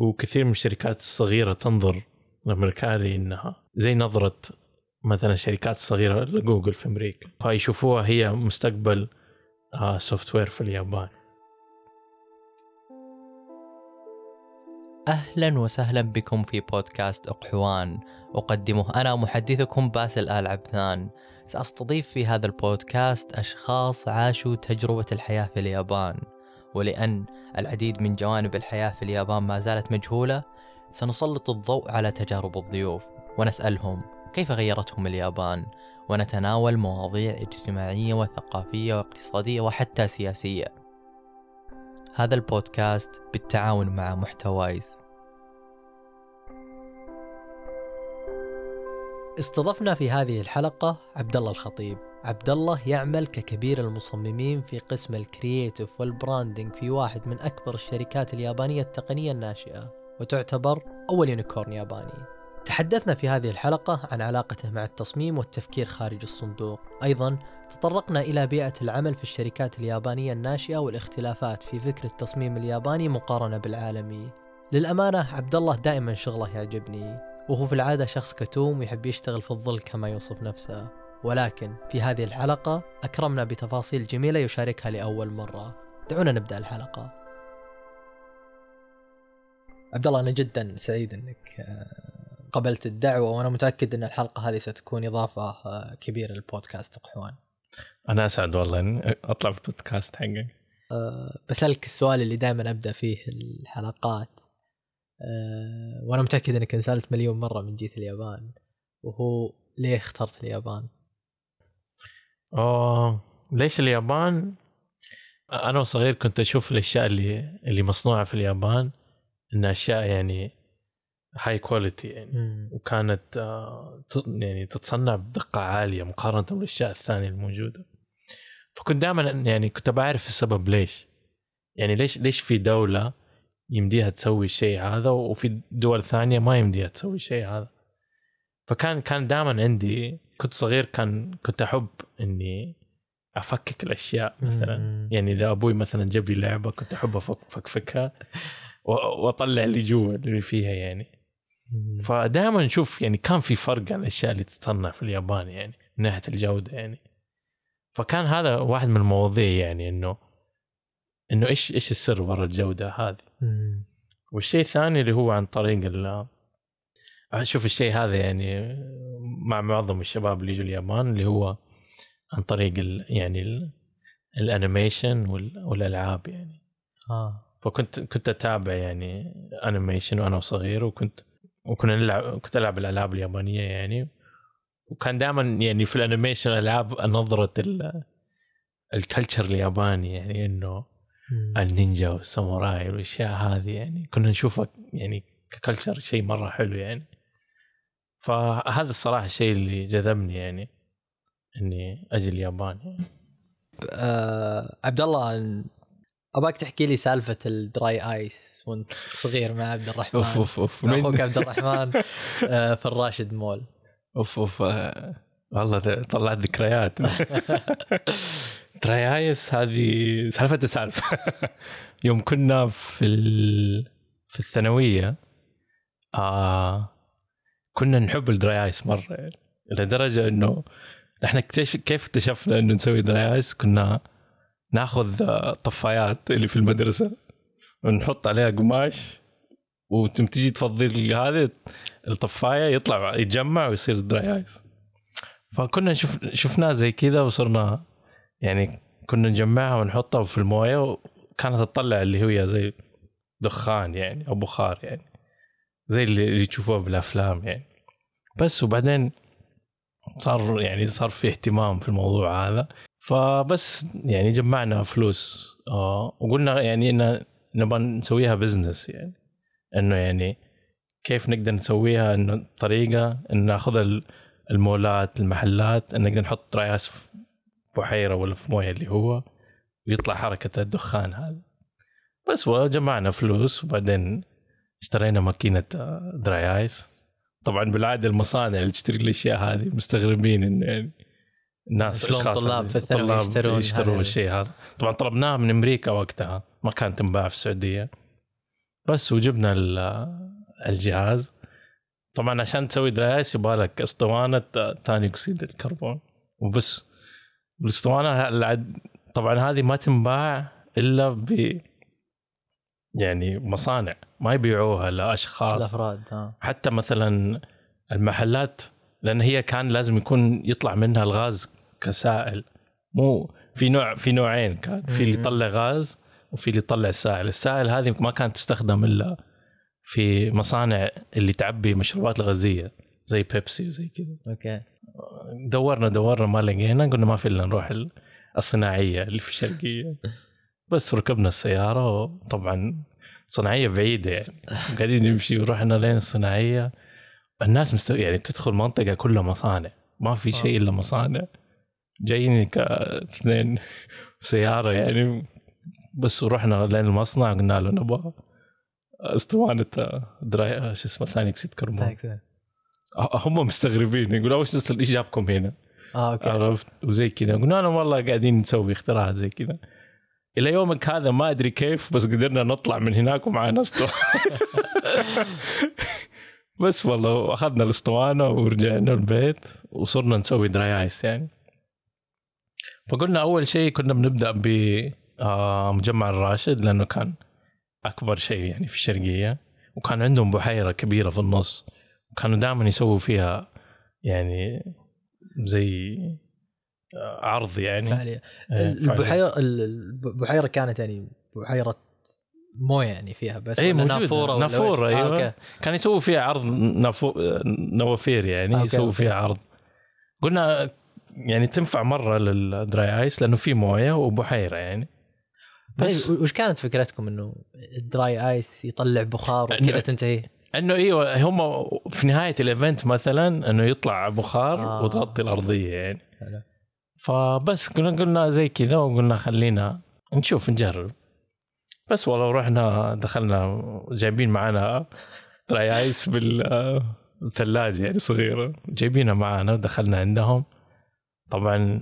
وكثير من الشركات الصغيرة تنظر لميركاري انها زي نظرة مثلا الشركات الصغيره لجوجل في أمريكا. فيشوفوها هي مستقبل software في اليابان. أهلا وسهلا بكم في بودكاست أقحوان. أقدمه أنا محدثكم باسل آل عبثان سأستضيف في هذا البودكاست أشخاص عاشوا تجربة الحياة في اليابان. ولأن العديد من جوانب الحياة في اليابان ما زالت مجهولة سنسلط الضوء على تجارب الضيوف ونسألهم كيف غيرتهم اليابان؟ ونتناول مواضيع اجتماعية وثقافية واقتصادية وحتى سياسية. هذا البودكاست بالتعاون مع محتوايز. استضفنا في هذه الحلقة عبد الله الخطيب. عبد الله يعمل ككبير المصممين في قسم ال creative وال branding في واحد من أكبر الشركات اليابانية التقنية الناشئة وتعتبر أول unicorn ياباني. تحدثنا في هذه الحلقة عن علاقته مع التصميم والتفكير خارج الصندوق. أيضا تطرقنا إلى بيئة العمل في الشركات اليابانية الناشئة والاختلافات في فكر التصميم الياباني مقارنة بالعالمي. للأمانة عبد الله دائما شغله يعجبني وهو في العادة شخص كتوم ويحب يشتغل في الظل كما يوصف نفسه. ولكن في هذه الحلقة أكرمنا بتفاصيل جميلة يشاركها لأول مرة. دعونا نبدأ الحلقة. عبد الله أنا جدا سعيد أنك قبلت الدعوة وأنا متأكد أن الحلقة هذه ستكون إضافة كبيرة للبودكاست قحوان أنا أسعد والله إني أطلع في البودكاست حقك. أه بسألك السؤال اللي دائما أبدأ فيه الحلقات. أه وأنا متأكد أنك أنسألت مليون مرة من جيت اليابان وهو ليه اخترت اليابان؟ آه ليش اليابان؟ أنا وصغير كنت أشوف الأشياء اللي اللي مصنوعة في اليابان إنها أشياء يعني هاي كواليتي يعني مم. وكانت آه، يعني تتصنع بدقة عالية مقارنة بالأشياء الثانية الموجودة فكنت دائما يعني كنت بعرف السبب ليش يعني ليش ليش في دولة يمديها تسوي الشيء هذا وفي دول ثانية ما يمديها تسوي الشيء هذا فكان كان دائما عندي كنت صغير كان كنت أحب إني أفكك الأشياء مثلا مم. يعني إذا أبوي مثلا جاب لي لعبة كنت أحب أفكفكها وأطلع اللي جوا اللي فيها يعني مم. فدائما نشوف يعني كان في فرق عن الأشياء اللي تتصنع في اليابان يعني من ناحية الجودة يعني فكان هذا واحد من المواضيع يعني إنه إنه إيش إيش السر ورا الجودة هذه مم. والشيء الثاني اللي هو عن طريق أشوف الشيء هذا يعني مع معظم الشباب اللي يجوا اليابان اللي هو عن طريق ال يعني ال ال animation وال- والألعاب يعني آه. فكنت كنت أتابع يعني animation وأنا صغير وكنت وكنا نلعب كنت ألعب الألعاب اليابانية يعني وكان دائما يعني في ال animation ألعاب نظرة ال ال culture الياباني يعني إنه. النينجا والساموراي والأشياء هذه يعني كنا نشوفها يعني ك culture شيء مرة حلو يعني فهذا الصراحة الشيء اللي جذبني يعني إني أجي اليابان يعني. آه عبد الله أباك تحكي لي سالفة ال dry ice وأنت صغير مع عبد الرحمن. أوف أوف أوف. أخوك عبد الرحمن آه في الراشد مول. أوف أوف. آه، والله طلعت ذكريات. dry ice هذه سالفة سالفة يوم كنا في ال... في الثانوية آه كنا نحب ال dry ice مرة يعني. لدرجة إنه إحنا كيف اكتشفنا إنه نسوي dry ice؟ كنا ناخذ آه، طفايات اللي في المدرسة ونحط عليها قماش وتجي تفضي هذه الطفاية يطلع يتجمع ويصير دراي آيس. فكنا نشوف شفناه زي كذا وصرنا يعني كنا نجمعها ونحطها في الموية وكانت تطلع اللي هي زي دخان يعني أو بخار يعني زي اللي اللي تشوفوها بالأفلام يعني. بس وبعدين صار يعني صار في اهتمام في الموضوع هذا. فبس يعني جمعنا فلوس. آه وقلنا يعني إن نبغى نسويها business يعني. إنه يعني كيف نقدر نسويها انه طريقة إن ناخذ ال- المولات المحلات إن نقدر نحط dry ice في بحيره ولا في موية اللي هو ويطلع حركة الدخان هذا. بس وجمعنا فلوس وبعدين اشترينا ماكينة آه، dry ice طبعا بالعادة المصانع اللي تشتري الأشياء هذه مستغربين انه يعني الناس شلون أشخاص طلاب في الثانوي يشترون يشترون؟ الشيء هذا. طبعا طلبناها من أمريكا وقتها ما كانت تنباع في السعودية. بس وجبنا ال- الجهاز. طبعا عشان تسوي dry ice يبغى لك أسطوانة ثاني أكسيد الكربون. وبس. الاسطوانه طبعا هذه ما تنباع إلا ب يعني مصانع ما يبيعوها لأشخاص. الافراد ها. حتى مثلا المحلات لأن هي كان لازم يكون يطلع منها الغاز كسائل. مو في نوع في نوعين كان في اللي. يطلع غاز وفي اللي يطلع السائل السائل هذه ما كانت تستخدم إلا في مصانع اللي تعبي مشروبات الغازية زي بيبسي وزي كذا. أوكي. دورنا دورنا ما لقينا قلنا ما في إلا نروح ال- الصناعية اللي في الشرقيه بس ركبنا السيارة وطبعا صناعية بعيدة يعني. قاعدين نمشي ورحنا لين الصناعية. الناس مست... يعني تدخل منطقة كلها مصانع. ما في شيء إلا مصانع. جايين كاثنين سيارة يعني. بس ورحنا لين المصنع قلنا له نبغى اسطوانه dry شو اسمه ثاني اكسيد. كربون هم مستغربين. يقولوا اصل إيش جابكم هنا؟ آه okay. عرفت؟ وزي كذا. قلنا لهم والله قاعدين نسوي اختراعات زي كذا. إلى يومك هذا ما أدري كيف بس قدرنا نطلع من هناك ومعنا اسطوانه بس والله أخذنا الاسطوانة ورجعنا البيت وصرنا نسوي دراي ايس يعني. فقلنا أول شيء كنا بنبدأ ب آه، مجمع الراشد لأنه كان أكبر شيء يعني في الشرقية. وكان عندهم بحيرة كبيرة في النص وكانوا دائما يسووا فيها يعني زي عرض يعني فعليا إيه،. البحيره البحيرة كانت يعني بحيرة مويه يعني فيها بس اي نافورة نافورة؟ آه، أيوه okay كان يسووا فيها عرض نافو... نوافير يعني okay، يسووا. فيها عرض قلنا يعني تنفع مرة لل dry ice لأنه في موية وبحيرة يعني بس طيب وش كانت فكرتكم إنه ال dry ice يطلع بخار وكذا تنتهي؟ إنه إيوه هم في نهاية ال event مثلا إنه يطلع بخار آه. آه. وتغطي الأرضية يعني حلو. فبس قلنا قلنا زي كذا وقلنا خلينا نشوف نجرب. بس والله رحنا دخلنا جايبين معنا dry ice بالثلاجه يعني صغيرة. جايبينها معنا ودخلنا عندهم. طبعا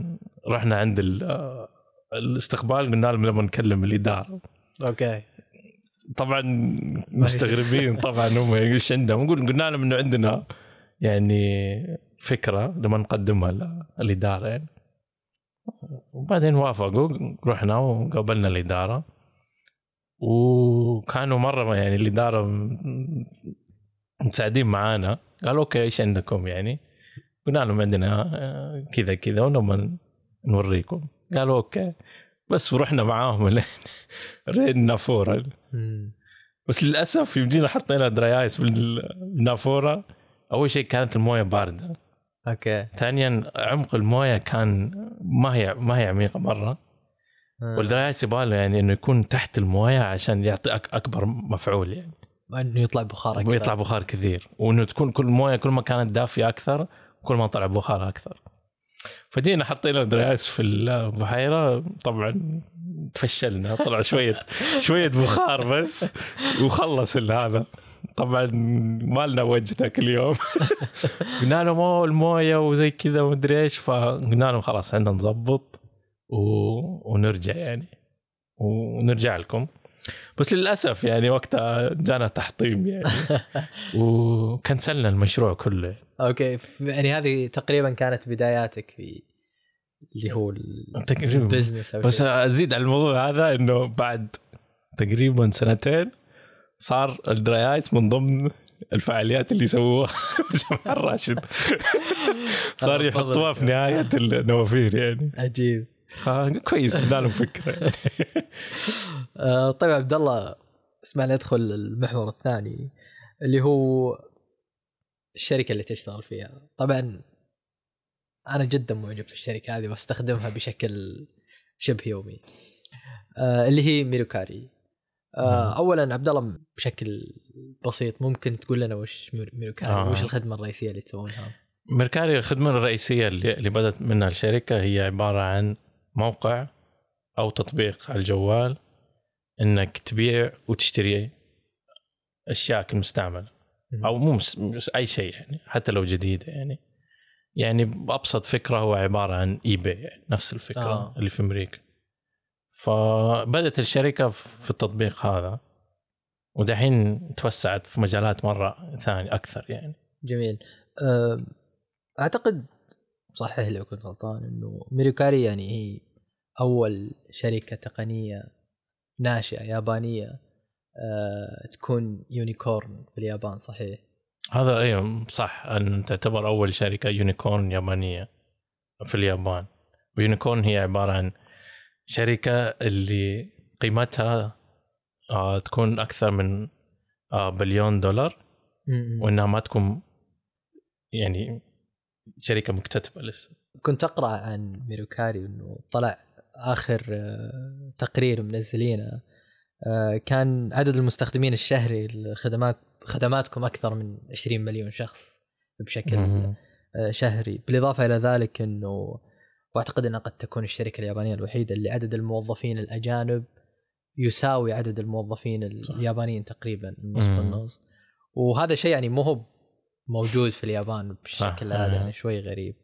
رحنا عند ال- الاستقبال قلنا لهم لما نكلم الإدارة. okay. طبعا مستغربين طبعا هم إيش عندهم؟ نقول قلنا لهم إنه عندنا يعني فكرة لما نقدمها للاداره يعني. وبعدين وافقوا رحنا وقابلنا الإدارة. وكانوا مرة يعني الإدارة مساعدين معانا. قالوا okay إيش عندكم يعني؟ قلنا لهم عندنا آه، كذا كذا ونبغى نوريكم. قالوا okay. بس ورحنا معاهم. لين لين نافورة. مم. بس للأسف يمدينا حطينا dry ice بالنافورة. أول شيء كانت الموية باردة. okay. ثانيا عمق الموية كان ما هي ما هي عميقة مرة. آه. وال dry ice يبغى له يعني إنه يكون تحت الموية عشان يعطي أك- أكبر مفعول يعني. إنه يطلع بخار أكثر ويطلع بخار كثير. وإنه تكون كل المويه كل ما كانت دافية أكثر كل ما طلع بخار أكثر. فجينا حطينا دراي ايس في البحيره طبعا تفشلنا طلع شوية شوية بخار بس وخلص هذا. طبعا ما لنا وجه ذاك اليوم. قلنا لهم اوه الموية وزي كذا ومدري إيش فقلنا لهم خلاص عندنا نظبط و... ونرجع يعني. ونرجع لكم. بس للأسف يعني وقتها جانا تحطيم يعني. وكنسلنا المشروع كله. okay يعني هذه تقريبا كانت بداياتك في اللي هو ال business بس. أزيد على الموضوع هذا إنه بعد تقريبا سنتين صار ال dry ice من ضمن الفعاليات اللي سووها جمع الراشد صار يحطوها في نهاية النوافير يعني. عجيب. كويس بدالهم فكرة. آه طيب عبد الله اسمع لي ادخل المحور الثاني اللي هو الشركة اللي تشتغل فيها. طبعا أنا جدا معجب في الشركة هذه واستخدمها بشكل شبه يومي. آه اللي هي ميركاري. اولا عبد الله بشكل بسيط ممكن تقول لنا وش مير- ميركاري آه. آه. وش الخدمة الرئيسية اللي تسوونها ميركاري الخدمة الرئيسية اللي اللي بدأت منها الشركة هي عبارة عن موقع أو تطبيق على الجوال إنك تبيع وتشتري أشياء مستعمله أو مو. أي شيء يعني حتى لو جديده يعني يعني بأبسط فكرة هو عبارة عن اي باي يعني نفس الفكرة آه. آه. اللي في أمريكا فبدت الشركة في التطبيق هذا ودحين توسعت في مجالات مرة ثانية أكثر يعني. جميل. أعتقد صحح لو كنت غلطان إنه ميركاري يعني هي أول شركة تقنية ناشئة يابانية أه تكون unicorn في اليابان صحيح؟ هذا أيوه صح أن تعتبر أول شركة unicorn يابانية في اليابان. و unicorn هي عبارة عن شركة اللي قيمتها آه تكون أكثر من آه بليون دولار وإنها ما تكون يعني شركة مكتتبة لسه. كنت أقرأ عن ميروكاري إنه طلع آخر آه، تقرير منزلينه كان عدد المستخدمين الشهري لخدمات خدماتكم أكثر من 20 مليون شخص بشكل شهري بالإضافة إلى ذلك إنه واعتقد إنها قد تكون الشركة اليابانية الوحيدة اللي عدد الموظفين الأجانب يساوي عدد الموظفين. اليابانيين تقريبا النص. بالنص وهذا شيء يعني مو هو موجود في اليابان بالشكل صح. هذا آه. يعني شوي غريب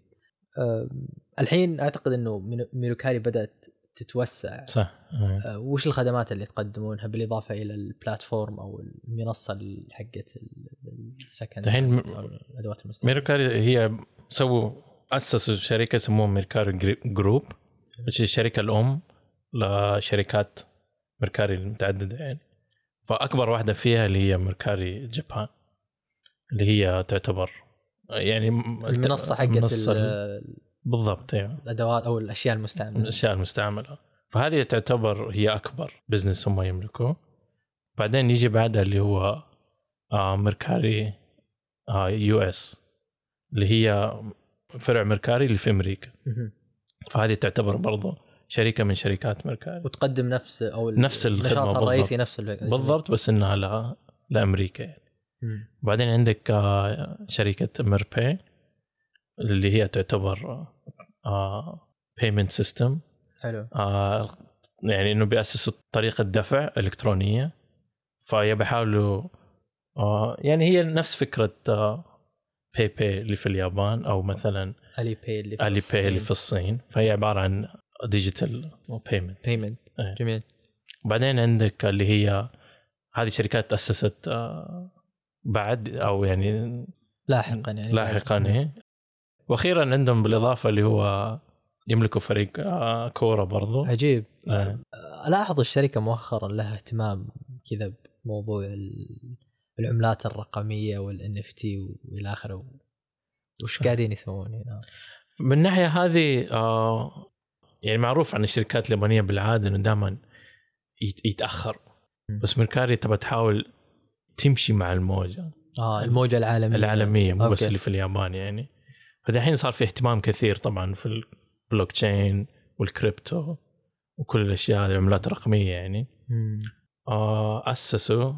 أم، الحين أعتقد إنه ميركاري بدأت تتوسع صح آه. أه، وش الخدمات اللي تقدمونها بالإضافة إلى ال platform أو المنصة ال- حقت ال- السكن دحين أو الأدوات المستخدمه ميركاري هي سووا أسسوا شركة يسموها Mercari Group which الشركة الأم لشركات ميركاري المتعددة يعني. فأكبر واحدة فيها اللي هي Mercari Japan اللي هي تعتبر يعني المنصة حقت المنصة ال- بالضبط أيوه الأدوات أو الأشياء المستعملة. الأشياء المستعملة. فهذه تعتبر هي أكبر business هم يملكوه. بعدين يجي بعدها اللي هو آه ميركاري آه US اللي هي فرع ميركاري اللي في أمريكا. فهذه تعتبر برضو شركه من شركات ميركاري وتقدم نفس أو نفس الخدمة نشاطها بالضبط. الرئيسي نفس. بالضبط بس إنها ل... لامريكا يعني مم. بعدين عندك آه شركة Merpay اللي هي تعتبر آه payment system حلو آه يعني إنه بيأسسوا طريقة دفع إلكترونية فهي بيحاولوا آه يعني هي نفس فكرة آه PayPay اللي في اليابان أو مثلا Alipay اللي في Alipay اللي في الصين فهي عبارة عن digital payment payment. جميل بعدين عندك اللي هي هذه شركات تاسست آه بعد أو يعني لاحقا يعني لاحقا. إيه. وأخيرا عندهم بالإضافة اللي هو يملكوا فريق آه كورة برضو عجيب آه. الاحظ الشركة مؤخرا لها اهتمام كذا بموضوع ال- العملات الرقمية وال NFT وإلى آخره وش قاعدين يسوون هنا؟ من الناحيه هذه آه يعني معروف عن الشركات اليابانية بالعادة إنه دائما يتأخر. بس ميركاري تبى تحاول تمشي مع الموجة آه الموجة العالمية العالمية مو بس. اللي في اليابان يعني فدحين صار في اهتمام كثير طبعا في ال blockchain وال crypto وكل الأشياء هذه العملات الرقمية يعني مم. آه أسسوا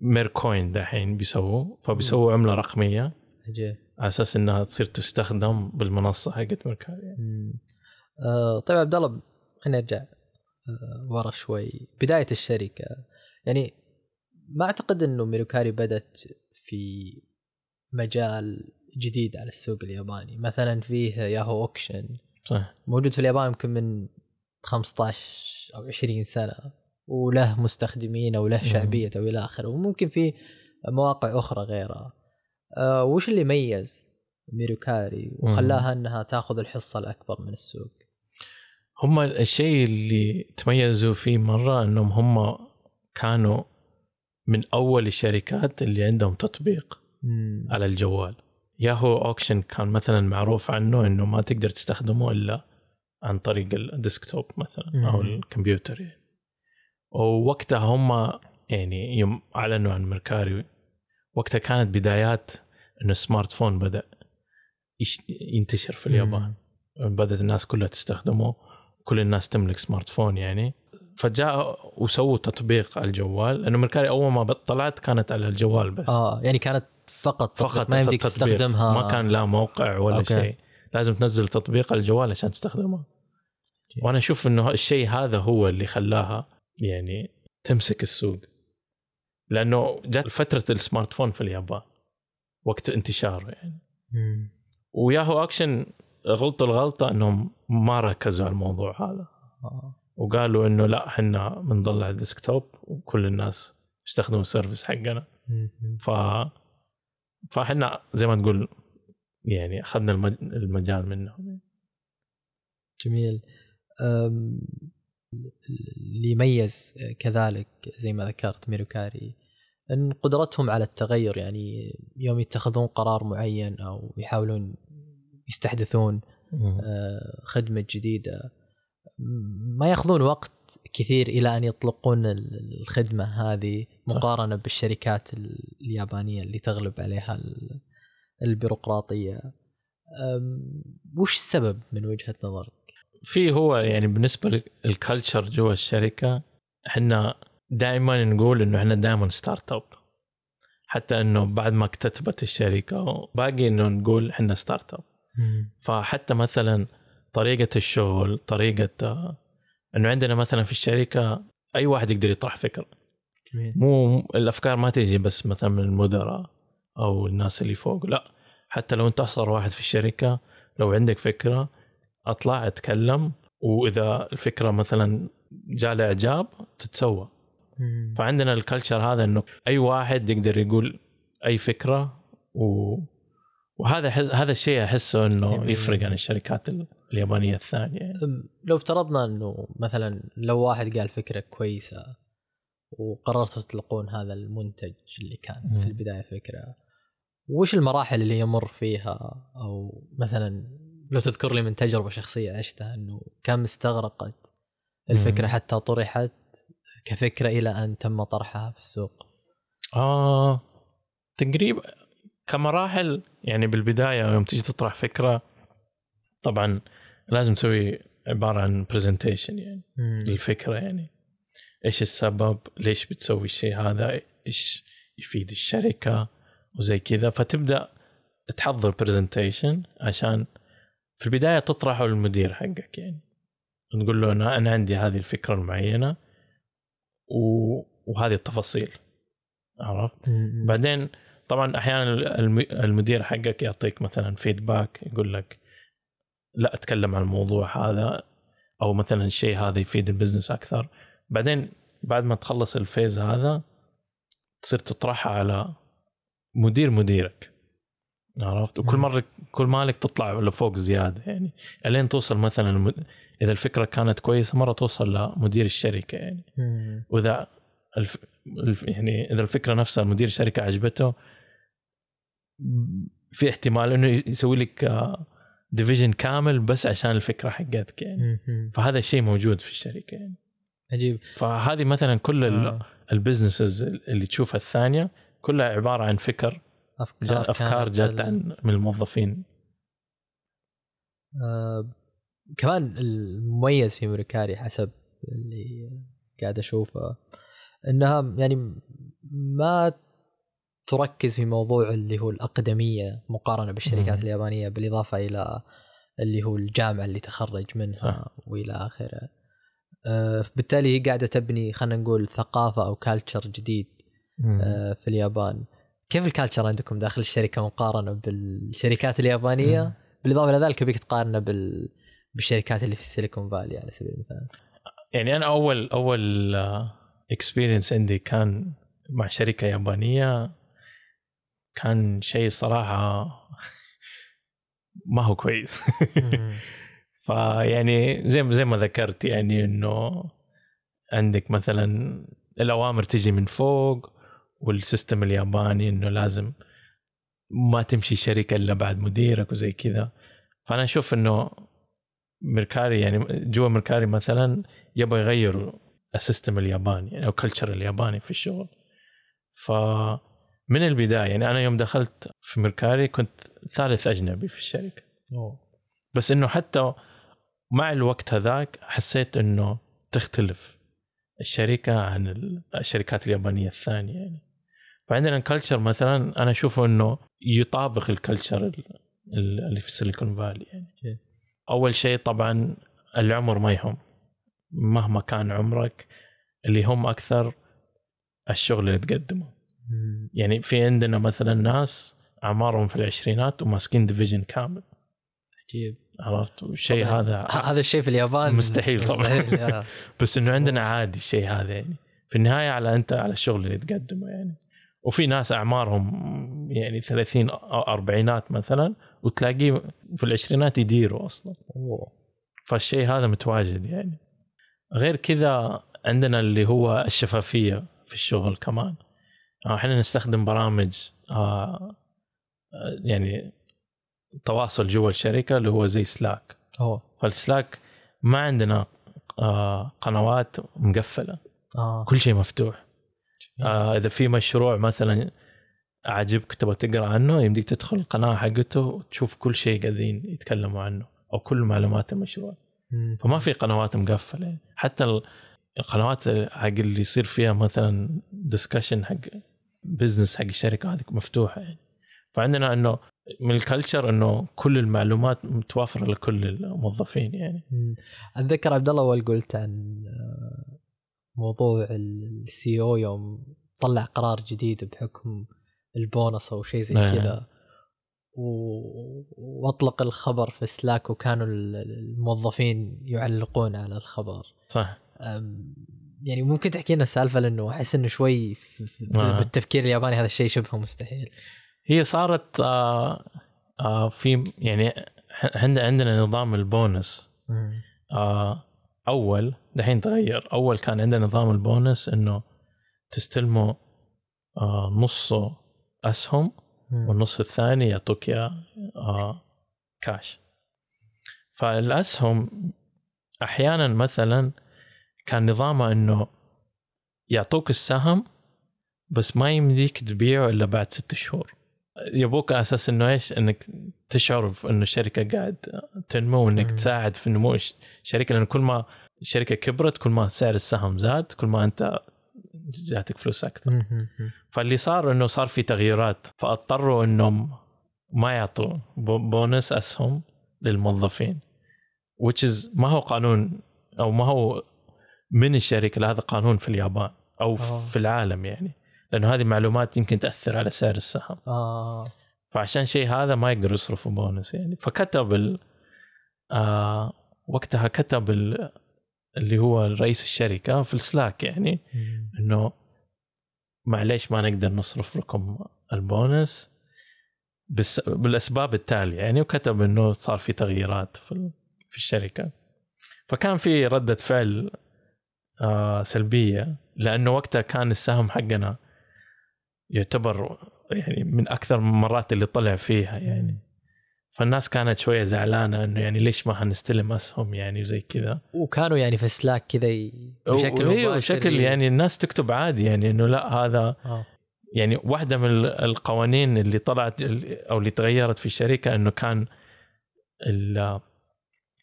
Mercoin دحين بيسووا فبيسووا عملة رقمية. عجيب على أساس إنها تصير تستخدم بالمنصة حقت ميركاري يعني. آه طيب عبد الله خلينا نرجع آه ورا شوي. بداية الشركة. يعني ما أعتقد إنه ميركاري بدت في مجال جديد على السوق الياباني. مثلا فيه Yahoo Auction. صح موجود في اليابان يمكن من 15 أو 20 سنة. وله مستخدمين أو له مم. شعبية أو إلى آخره وممكن في مواقع أخرى غيرها أه وش اللي ميز ميركاري وخلاها إنها تأخذ الحصة الأكبر من السوق هم الشيء اللي تميزوا فيه مرة إنهم هم كانوا من أول الشركات اللي عندهم تطبيق مم. على الجوال Yahoo Auction كان مثلا معروف عنه إنه ما تقدر تستخدمه إلا عن طريق ال desktop مثلا أو مم. الكمبيوتر يعني ووقتها هم يعني يوم أعلنوا عن ميركاري وقتها كانت بدايات إنه ال smartphone بدأ ينتشر في اليابان. بدأت الناس كلها تستخدمه كل الناس تملك smartphone يعني. فجاء وسووا تطبيق على الجوال لأنه ميركاري أول ما طلعت كانت على الجوال بس. آه يعني كانت فقط فقط فقط ما يمديك تطبيق. تستخدمها. ما كان لا موقع ولا okay. شيء. لازم تنزل تطبيق على الجوال عشان تستخدمه. وأنا أشوف إنه الشيء هذا هو اللي خلاها يعني تمسك السوق. لأنه جات فترة ال smartphone في اليابان وقت انتشاره يعني. مم. و Yahoo Auction غلطوا الغلطة إنهم ما ركزوا على الموضوع هذا. آه. وقالوا إنه لا إحنا بنطلع ال desktop وكل الناس يستخدموا ال service حقنا. مم. ف فإحنا زي ما تقول يعني أخذنا المج... المجال منهم. جميل. اللي يميز كذلك زي ما ذكرت ميركاري إن قدرتهم على التغير يعني يوم يتخذون قرار معين أو يحاولون يستحدثون آه، خدمة جديدة ما ياخذون وقت كثير إلى أن يطلقون ال- الخدمة هذه. مقارنة بالشركات ال- اليابانية اللي تغلب عليها ال- البيروقراطية وش السبب من وجهة نظرك؟ في هو يعني بالنسبة للكالتشر جوا الشركة إحنا دائما نقول إنه إحنا دائما startup حتى إنه بعد ما اكتتبت الشركة باقي إنه نقول إحنا startup فحتى مثلا طريقة الشغل طريقة آه، إنه عندنا مثلا في الشركة أي واحد يقدر يطرح فكرة. جميل. مو الأفكار ما تيجي بس مثلا من المدراء أو الناس اللي فوق لا. حتى لو أنت أصغر واحد في الشركة لو عندك فكرة أطلع أتكلم وإذا الفكرة مثلا جاء له اعجاب تتسوى. فعندنا الكلتشر هذا إنه أي واحد يقدر يقول أي فكرة و... وهذا حس... هذا الشيء أحسه إنه جميل. يفرق عن الشركات ال- اليابانية الثانية يعني. لو افترضنا إنه مثلا لو واحد قال فكرة كويسة وقررتوا تطلقون هذا المنتج اللي كان مم. في البداية فكرة وش المراحل اللي يمر فيها أو مثلا لو تذكر لي من تجربة شخصية عشتها إنه كم استغرقت الفكرة. حتى طرحت كفكرة إلى أن تم طرحها في السوق آه تقريبا كمراحل يعني بالبداية يوم تيجي تطرح فكرة طبعا لازم تسوي عبارة عن برزنتيشن يعني مم. للفكرة يعني إيش السبب ليش بتسوي الشيء هذا إيش يفيد الشركة وزي كذا فتبدأ تحضر presentation عشان في البداية تطرحه للمدير حقك يعني. نقول له أنا أنا عندي هذه الفكرة المعينة و... وهذه التفاصيل. عرفت. بعدين طبعا أحيانا الم- المدير حقك يعطيك مثلا feedback يقول لك لا أتكلم عن الموضوع هذا أو مثلا الشيء هذا يفيد ال business أكثر. بعدين بعد ما تخلص ال phase هذا تصير تطرحها على مدير مديرك. عرفت وكل. مرة كل ما لك تطلع لفوق زيادة يعني إلين توصل مثلا إذا الفكرة كانت كويسة مرة توصل لمدير الشركة يعني. وإذا الف... الف... يعني إذا الفكرة نفسها مدير الشركة عجبته في احتمال إنه يسوي لك division كامل بس عشان الفكرة حقتك يعني. فهذا الشيء موجود في الشركة يعني عجيب فهذه مثلا كل آه. ال businesses اللي تشوفها الثانية كلها عبارة عن فكر أفكار جا أفكار جات عن من الموظفين آه، كمان المميز في ميركاري حسب اللي قاعد أشوفه إنها يعني ما تركز في موضوع اللي هو الأقدمية مقارنة بالشركات. اليابانية بالإضافة إلى اللي هو الجامعة اللي تخرج منها صح. وإلى آخره آه، بالتالي هي قاعدة تبني خلينا نقول ثقافة أو culture جديد آه، في اليابان كيف ال culture عندكم داخل الشركة مقارنة بالشركات اليابانية؟ مم. بالإضافة إلى ذلك ابيك تقارنه بال بالشركات اللي في ال Silicon Valley على سبيل المثال. يعني أنا اول أول experience عندي كان مع شركة يابانية. كان شيء صراحة ما هو كويس. فيعني زي زي ما ذكرت يعني إنه عندك مثلا الأوامر تجي من فوق وال system الياباني إنه لازم ما تمشي شركة إلا بعد مديرك وزي كذا. فأنا أشوف إنه ميركاري يعني جوا ميركاري مثلا يبغى يغيروا ال system الياباني أو culture الياباني في الشغل. فمن البداية يعني أنا يوم دخلت في ميركاري كنت ثالث أجنبي في الشركة. أوه. بس إنه حتى مع الوقت هذاك حسيت إنه تختلف الشركة عن ال- الشركات اليابانية الثانية يعني. فعندنا ال culture مثلا أنا أشوفه إنه يطابق ال culture ال- ال- اللي في ال Silicon Valley يعني. أول شيء طبعا العمر ما يهم مهما كان عمرك اللي هم أكثر الشغل اللي تقدمه. يعني في عندنا مثلا ناس أعمارهم في العشرينات وماسكين ديفيجن كامل عجيب عرفت والشيء. هذا هذا الشيء في اليابان مستحيل طبعاً. مستحيل،. بس إنه عندنا عادي الشيء هذا يعني في النهاية على أنت على الشغل اللي تقدمه يعني وفي ناس أعمارهم يعني 30 أو أربعينات مثلا وتلاقيه في العشرينات يديروا أصلا. أوه. فالشيء هذا متواجد يعني. غير كذا عندنا اللي هو الشفافية في الشغل كمان. آه، إحنا نستخدم برامج آه، آه، يعني تواصل جوا الشركة اللي هو زي سلاك فالسلاك ما عندنا آه، قنوات مقفلة. آه. كل شيء مفتوح. آه إذا في مشروع مثلا عجبك تبغى تقرأ عنه يمديك تدخل القناة حقته وتشوف كل شيء قاعدين يتكلموا عنه أو كل معلومات المشروع مم. فما في قنوات مقفلة يعني. حتى ال- القنوات حق اللي يصير فيها مثلا discussion حق business حق الشركة هذه مفتوحة يعني فعندنا إنه من ال culture إنه كل المعلومات متوافرة لكل الموظفين يعني. أتذكر عبد الله أول قلت عن آه، موضوع ال CEO يوم طلع قرار جديد بحكم البونص أو شيء زي نعم. كذا و- وأطلق الخبر في Slack وكانوا ال- الموظفين يعلقون على الخبر صح أم، يعني ممكن تحكي لنا السالفة لأنه أحس إنه شوي آه. بالتفكير الياباني هذا الشيء شبه مستحيل هي صارت آه آه في يعني عند- عندنا نظام البونس. آه أول دحين تغير. أول كان عندنا نظام البونس إنه تستلمه آه نصه أسهم. والنص الثاني يعطوك إياه آه كاش فالأسهم أحيانا مثلا كان نظامه إنه يعطوك السهم بس ما يمديك تبيعه إلا بعد ست شهور. يبوك على أساس إنه إيش إنك تشعر إنه الشركة قاعد تنمو وإنك. تساعد في نمو الش- الشركة لأن كل ما الشركة كبرت كل ما سعر السهم زاد كل ما أنت جاتك فلوس أكثر. فاللي صار إنه صار في تغييرات فاضطروا إنهم ما يعطوا bo- bonus أسهم للموظفين which is ما هو قانون أو ما هو من الشركة هذا قانون في اليابان أو آه. في العالم يعني لأنه هذه معلومات يمكن تأثر على سعر السهم. آه. فعشان شيء هذا ما يقدروا يصرفوا بونس يعني. فكتب ال آه وقتها كتب ال اللي هو رئيس الشركة في ال Slack يعني. إنه معليش ما نقدر نصرف لكم البونس بس بالأسباب التالية يعني. وكتب إنه صار في تغييرات في في الشركة. فكان في ردة فعل آه سلبية لأنه وقتها كان السهم حقنا يعتبر يعني من أكثر من المرات اللي طلع فيها يعني فالناس كانت شوية زعلانة إنه يعني ليش ما حنستلم أسهم يعني وزي كذا وكانوا يعني في سلاك كذا بشكل مباشر بشكل يعني الناس تكتب عادي يعني إنه لا هذا آه. يعني واحدة من ال- القوانين اللي طلعت أو اللي تغيرت في الشركة إنه كان ال-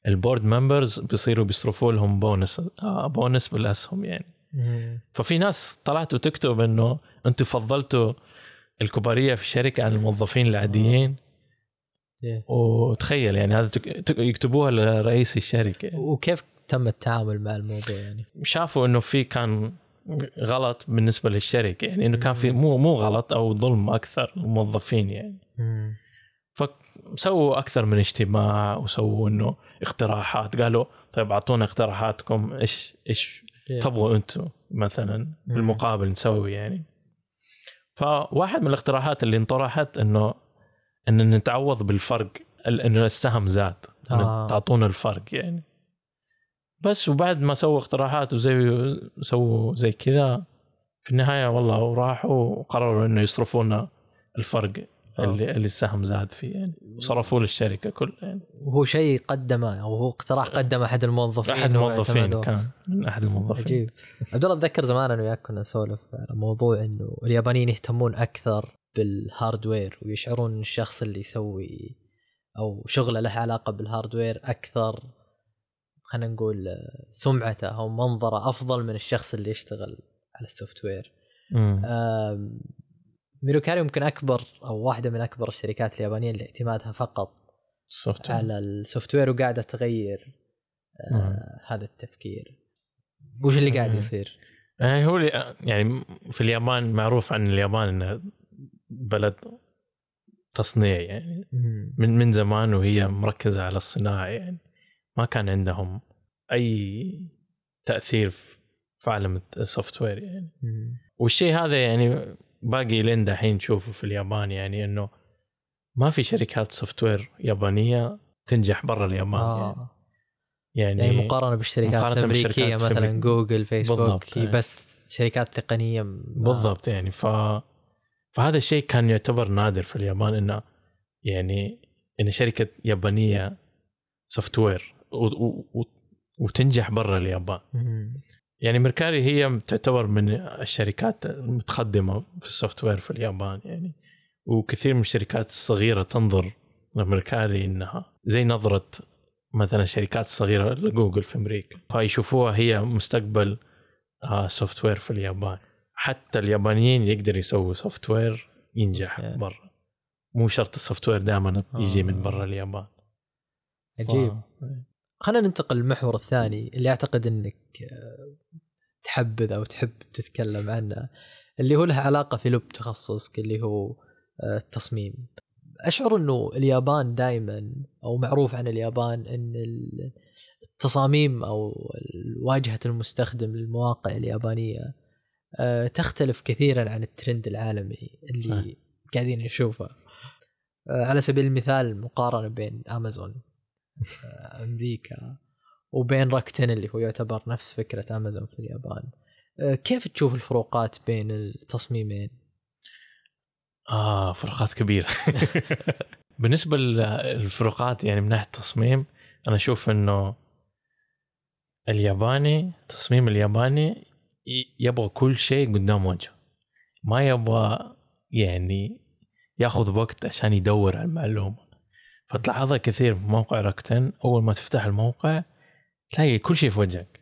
ال board members بيصيروا بيصرفوا لهم بونس آه، بونس بالأسهم يعني. ففي ناس طلعت وتكتب إنه أنتم فضلتوا الكبارية في الشركة عن الموظفين العاديين. وتخيل يعني هذا يكتبوها لرئيس الشركة. وكيف تم التعامل مع الموضوع يعني؟ شافوا إنه في كان غلط بالنسبة للشركة يعني إنه كان في مو مو غلط أو ظلم أكثر الموظفين يعني. فسووا أكثر من اجتماع وسووا إنه اقتراحات قالوا طيب أعطونا اقتراحاتكم إيش إيش. تبغوا أنتم مثلا بالمقابل نسوي يعني. فواحد من الاقتراحات اللي انطرحت إنه إن نتعوض بالفرق ال- إنه السهم زاد آه. تعطونا الفرق يعني. بس وبعد ما سووا اقتراحات وزي سووا زي كذا في النهاية والله راحوا وقرروا إنه يصرفونا الفرق. آه. اللي, اللي السهم زاد فيه يعني. وصرفوه للشركة كلها يعني. وهو شيء قدمه أو هو اقتراح قدمه أحد الموظفين أحد الموظفين. كان من أحد الموظفين. عجيب. عبد الله أتذكر زمان أنا وياك كنا نسولف على موضوع إنه اليابانيين يهتمون أكثر بال hardware ويشعرون إن الشخص اللي يسوي أو شغله له علاقة بال hardware أكثر خلينا نقول آه، سمعته أو منظره أفضل من الشخص اللي يشتغل على ال software ميركاري يمكن أكبر أو واحدة من أكبر الشركات اليابانية اللي اعتمادها فقط ال soft. على ال software وقاعدة تغير آه مم. هذا التفكير وش اللي قاعد مم. يصير؟ يعني هو اللي- يعني في اليابان معروف عن اليابان إنه بلد تصنيع يعني. من من زمان وهي مركزة على الصناعة يعني ما كان عندهم أي تأثير في عالم ال software يعني. والشيء هذا يعني باقي لين دحين نشوفه في اليابان يعني إنه ما في شركات software يابانية تنجح برا اليابان يعني. آه. يعني, يعني مقارنة بالشركات مقارنة الأمريكية بالشركات في مثلا أمريكا. جوجل فيسبوك بالضبط، هي إيه. بس شركات تقنية م- بالضبط يعني ف فهذا الشيء كان يعتبر نادر في اليابان إنه يعني إن شركة يابانية software و... و... وتنجح برا اليابان. يعني ميركاري هي تعتبر من الشركات المتقدمة في ال software في اليابان يعني. وكثير من الشركات الصغيرة تنظر لميركاري إنها زي نظرة مثلا الشركات الصغيره لجوجل في أمريكا. فيشوفوها هي مستقبل آه software في اليابان. حتى اليابانيين يقدروا يسووا software ينجح okay. برا. مو شرط ال software دائما يجي من آه. برا اليابان. عجيب. خلينا ننتقل للمحور الثاني اللي أعتقد إنك آه، تحبذ أو تحب تتكلم عنه اللي هو له علاقة في لب تخصصك اللي هو آه، التصميم. أشعر إنه اليابان دائما أو معروف عن اليابان إن ال- التصاميم أو واجهة المستخدم للمواقع اليابانية آه، تختلف كثيرا عن الترند العالمي اللي. قاعدين نشوفه. على سبيل المثال مقارنة بين أمازون أمريكا. وبين راكتن اللي هو يعتبر نفس فكرة أمازون في اليابان. آه، كيف تشوف الفروقات بين التصميمين؟ آه فروقات كبيرة. بالنسبة للفروقات يعني من ناحية التصميم أنا أشوف إنه الياباني تصميم الياباني يبغى كل شيء قدام وجهه. ما يبغى يعني ياخذ وقت عشان يدور على المعلومة. فتلاحظها كثير في موقع راكتن. أول ما تفتح الموقع تلاقي كل شيء في وجهك.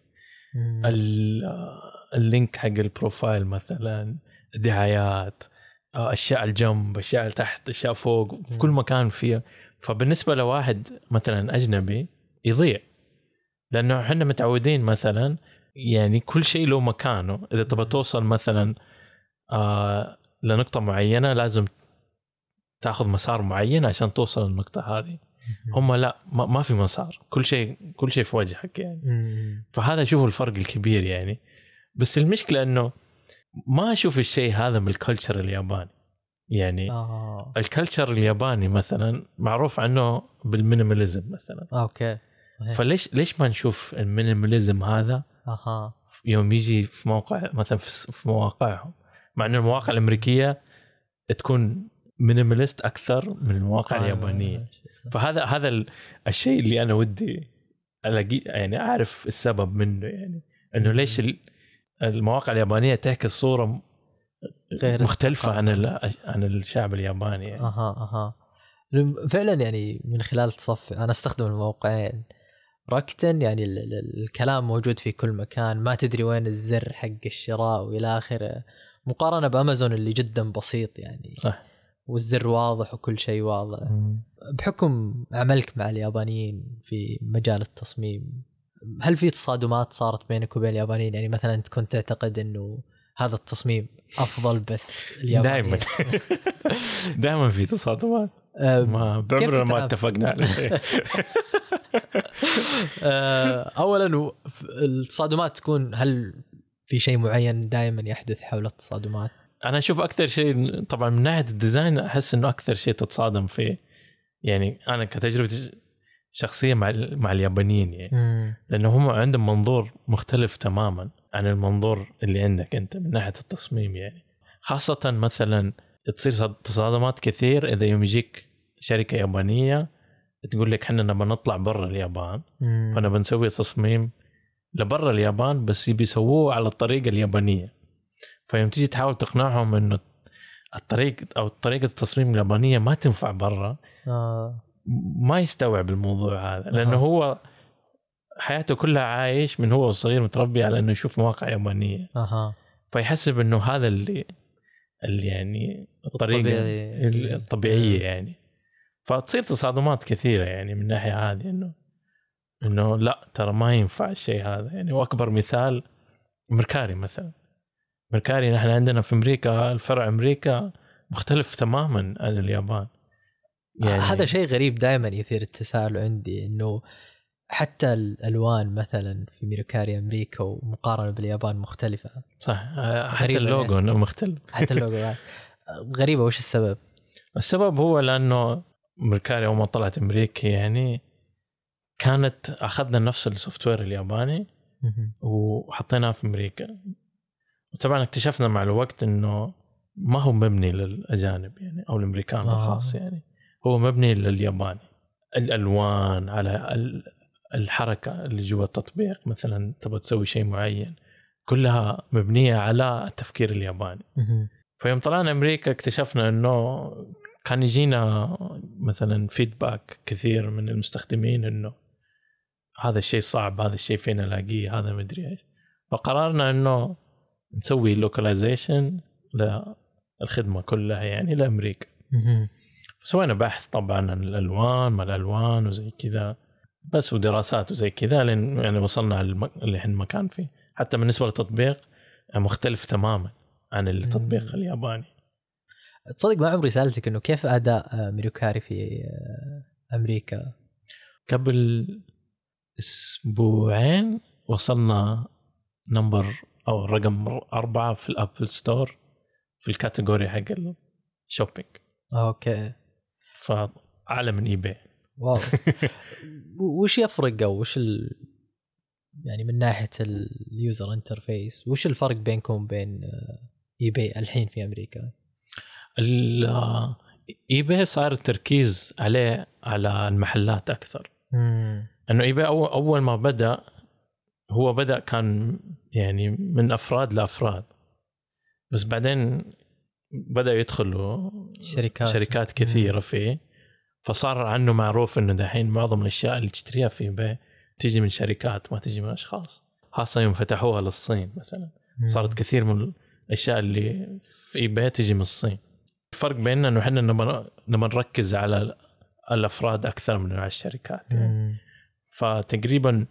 ال- ال link حق ال profile مثلا الدعايات آه، أشياء على الجنب أشياء على تحت أشياء فوق في كل. مكان فيه فبالنسبة لواحد مثلا أجنبي يضيع. لأنه إحنا متعودين مثلا يعني كل شيء له مكانه. إذا تبغى. توصل مثلا آه لنقطة معينة لازم تاخذ مسار معين عشان توصل للنقطة هذه. هم لا ما, في مسار. كل شيء كل شيء في وجهك يعني. فهذا اشوفه الفرق الكبير يعني. بس المشكلة إنه ما أشوف الشيء هذا من الكلتشر الياباني. يعني آه. ال culture الياباني مثلا معروف عنه بال minimalism مثلا. okay صحيح. فليش ليش ما نشوف ال minimalism هذا أها. يوم يجي في موقع مثلا في في مواقعهم؟ مع ان المواقع الأمريكية تكون minimalist أكثر من المواقع آه، اليابانية. فهذا هذا ال- الشيء اللي أنا ودي الاقي يعني أعرف السبب منه يعني. إنه ليش ال- المواقع اليابانية تعكس صوره غير مختلفة عن عن الشعب الياباني يعني. أها أها. فعلا يعني من خلال تصفي أنا أستخدم الموقعين. راكتن يعني ال- ال- الكلام موجود في كل مكان. ما تدري وين الزر حق الشراء وإلى آخره. مقارنة بأمازون اللي جدا بسيط يعني. صح. والزر واضح وكل شيء واضح. بحكم عملك مع اليابانيين في مجال التصميم هل في تصادمات صارت بينك وبين اليابانيين؟ يعني مثلا أنت كنت تعتقد إنه هذا التصميم أفضل بس اليابانيين؟ دائما دائما في تصادمات. ما بعمرنا ما؟ اتفقنا آه، اولا التصادمات تكون هل في شيء معين دائما يحدث حول التصادمات؟ أنا أشوف أكثر شيء طبعا من ناحية الديزاين أحس إنه أكثر شيء تتصادم فيه. يعني أنا كتجربة شخصية مع مع اليابانيين يعني. لأنه هم عندهم منظور مختلف تماما عن المنظور اللي عندك أنت من ناحية التصميم يعني. خاصة مثلا تصير تصادمات كثير إذا يوم يجيك شركة يابانية تقول لك إحنا نبغى نطلع برا اليابان. فأنا بنسوي تصميم لبرا اليابان بس يبي يسووه على الطريقة اليابانية. فيوم تيجي تحاول تقنعهم إنه الطريق أو طريقة التصميم اليابانية ما تنفع برا آه. ما يستوعب الموضوع هذا لأنه أها. هو حياته كلها عايش من هو صغير متربي على إنه يشوف مواقع يابانية أها فيحسب إنه هذا اللي اللي يعني الطريقة الطبيعي. الطبيعية يعني فتصير تصادمات كثيرة يعني من الناحيه هذه إنه إنه لا ترى ما ينفع الشيء هذا يعني وأكبر مثال مركاري مثلا مركاري نحن عندنا في أمريكا الفرع أمريكا مختلف تماما عن اليابان. يعني هذا شيء غريب دائما يثير التساؤل عندي إنه حتى الألوان مثلا في ميركاري أمريكا ومقارنة باليابان مختلفة. صح. آه، حتى غريبة اللوجو يعني. مختلف. حتى اللوجو غريبة وش السبب؟ السبب هو لأنه ميركاري أول ما طلعت أمريكا يعني كانت أخذنا نفس السوفت وير الياباني وحطيناه في أمريكا. وطبعا اكتشفنا مع الوقت إنه ما هو مبني للأجانب يعني أو الأمريكان آه. بالخاص يعني. هو مبني للياباني. الألوان على ال- الحركة اللي جوا التطبيق مثلا تبغى تسوي شيء معين كلها مبنية على التفكير الياباني. فيوم طلعنا أمريكا اكتشفنا إنه كان يجينا مثلا feedback كثير من المستخدمين إنه هذا الشيء صعب هذا الشيء فين الاقيه هذا مدري إيش. فقررنا إنه نسوي localization للخدمة كلها يعني لأمريكا سوينا بحث طبعا عن الألوان ما الألوان وزي كذا بس ودراسات وزي كذا لين يعني وصلنا اللي إحنا المكان فيه حتى بالنسبة للتطبيق مختلف تماما عن التطبيق. الياباني تصدق ما عمري سألتك إنه كيف أداء ميركاري في أمريكا؟ قبل أسبوعين وصلنا number أو رقم أربعة في ال App Store في ال category حق ال shopping. Okay. فأعلى من eBay wow وش يفرق أو وش ال... يعني من ناحية ال user interface وش الفرق بينكم وبين eBay الحين في أمريكا؟ eBay صار التركيز عليه على المحلات أكثر. انه اي اول أول ما بدأ هو بدأ كان يعني من أفراد لأفراد. بس بعدين بدا يدخلوا شركات. شركات كثيرة فيه. فصار عنه معروف إنه دحين معظم الأشياء اللي تشتريها في تيجي من شركات ما تيجي من أشخاص. خاصة يوم فتحوها للصين مثلا. صارت كثير من الأشياء اللي في ايباي تيجي من الصين. الفرق بيننا إنه إحنا نبغى نركز على الأفراد أكثر من على الشركات. يعني. فتقريبا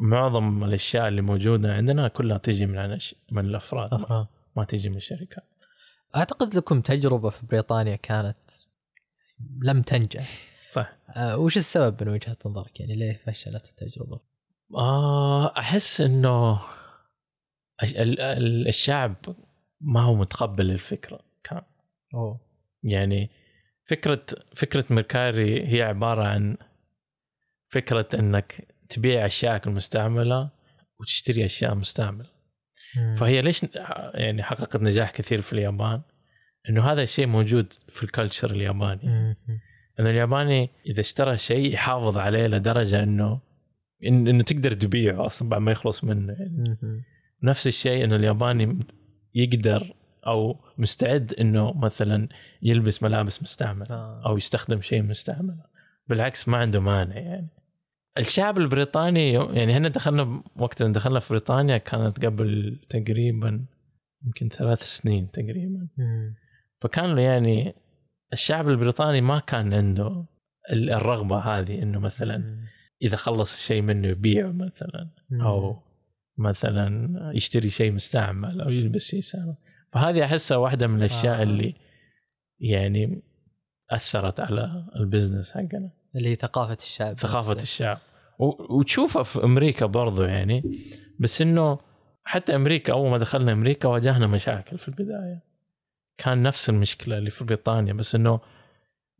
معظم الأشياء اللي موجودة عندنا كلها تيجي من من الأفراد ما-. ما تيجي من الشركات. أعتقد لكم تجربة في بريطانيا كانت لم تنجح. صح. آه وش السبب من وجهة نظرك؟ يعني ليه فشلت التجربة؟ آه أحس إنه الش- ال- ال- الشعب ما هو متقبل الفكرة كان. أوه. يعني فكرة فكرة ميركاري هي عبارة عن فكرة إنك تبيع اشيائك المستعملة وتشتري أشياء مستعملة. فهي ليش يعني حققت نجاح كثير في اليابان إنه هذا الشيء موجود في الكالتشر الياباني. إنه الياباني إذا اشترى شيء يحافظ عليه لدرجة إنه إنه تقدر تبيعه أصلا بعد ما يخلص منه يعني. نفس الشيء إنه الياباني يقدر أو مستعد إنه مثلا يلبس ملابس مستعملة آه. أو يستخدم شيء مستعمل بالعكس ما عنده مانع يعني الشعب البريطاني يعني إحنا دخلنا وقت دخلنا في بريطانيا كانت قبل تقريبا يمكن ثلاث سنين تقريبا. فكان يعني الشعب البريطاني ما كان عنده ال- الرغبة هذه إنه مثلا. إذا خلص الشيء منه يبيعه مثلا. أو مثلا يشتري شيء مستعمل أو يلبس شيء مستعمل فهذه أحسها واحدة من الأشياء. آه. اللي يعني أثرت على البزنس حقنا اللي هي ثقافة الشعب ثقافة نفسه. الشعب و- وتشوفها في أمريكا برضو يعني بس إنه حتى أمريكا أول ما دخلنا أمريكا واجهنا مشاكل في البداية كان نفس المشكلة اللي في بريطانيا بس إنه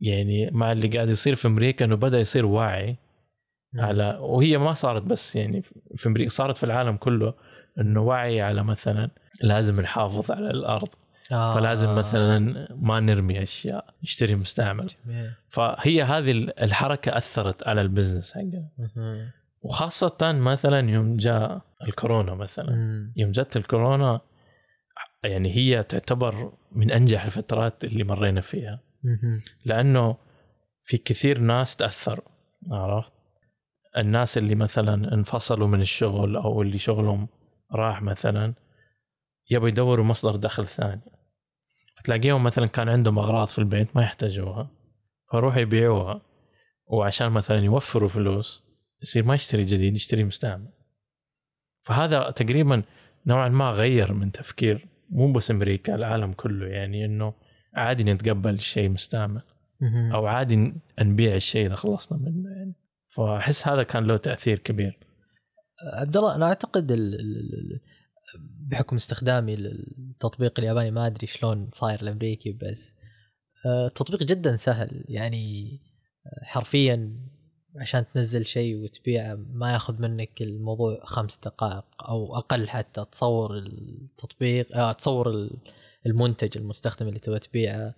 يعني مع اللي قاعد يصير في أمريكا إنه بدأ يصير وعي مم. على وهي ما صارت بس يعني في أمريكا صارت في العالم كله إنه وعي على مثلا لازم نحافظ على الأرض آه. فلازم مثلا ما نرمي أشياء نشتري مستعمل جميل. فهي هذه الحركة أثرت على البزنس حقنا. وخاصة مثلا يوم جاء الكورونا مثلا مم. يوم جت الكورونا يعني هي تعتبر من أنجح الفترات اللي مرينا فيها مم. لأنه في كثير ناس تاثروا عرفت الناس اللي مثلا انفصلوا من الشغل أو اللي شغلهم راح مثلا يبوا يدوروا مصدر دخل ثاني فتلاقيهم مثلا كان عندهم أغراض في البيت ما يحتاجوها فيروحوا يبيعوها. وعشان مثلا يوفروا فلوس يصير ما يشتري جديد يشتري مستعمل. فهذا تقريبا نوعا ما غير من تفكير مو بس أمريكا العالم كله يعني إنه عادي نتقبل الشيء مستعمل. أو عادي نبيع الشيء إذا خلصنا منه يعني. فأحس هذا كان له تأثير كبير. عبد الله أنا أعتقد ال- ال- بحكم استخدامي للتطبيق الياباني ما أدري شلون صاير الأمريكي بس آه، التطبيق جدا سهل. يعني آه، حرفيا عشان تنزل شيء وتبيعه ما ياخذ منك الموضوع خمس دقائق أو أقل حتى. تصور التطبيق آه تصور ال- المنتج المستخدم اللي تبغى تبيعه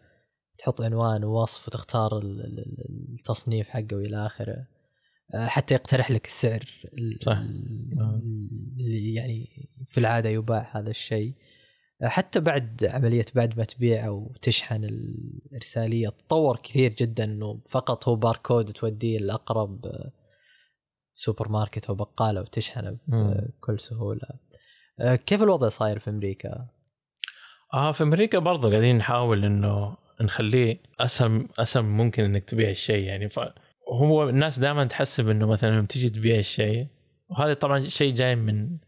تحط عنوان ووصف وتختار ال- ال- التصنيف حقه والى آخره. آه، حتى يقترح لك السعر ال- صح. في العادة يباع هذا الشيء حتى بعد عملية بعد ما تبيع أو تشحن الإرسالية تطور كثير جدا إنه فقط هو باركود توديه لأقرب آه، سوبر ماركت أو بقالة وتشحنه. بكل سهولة آه، كيف الوضع صاير في أمريكا؟ آه في أمريكا برضه قاعدين نحاول إنه نخليه اسهل اسهل ممكن إنك تبيع الشيء يعني فهو الناس دائما تحسب إنه مثلا لما تيجي تبيع الشيء وهذا طبعا شيء جاي من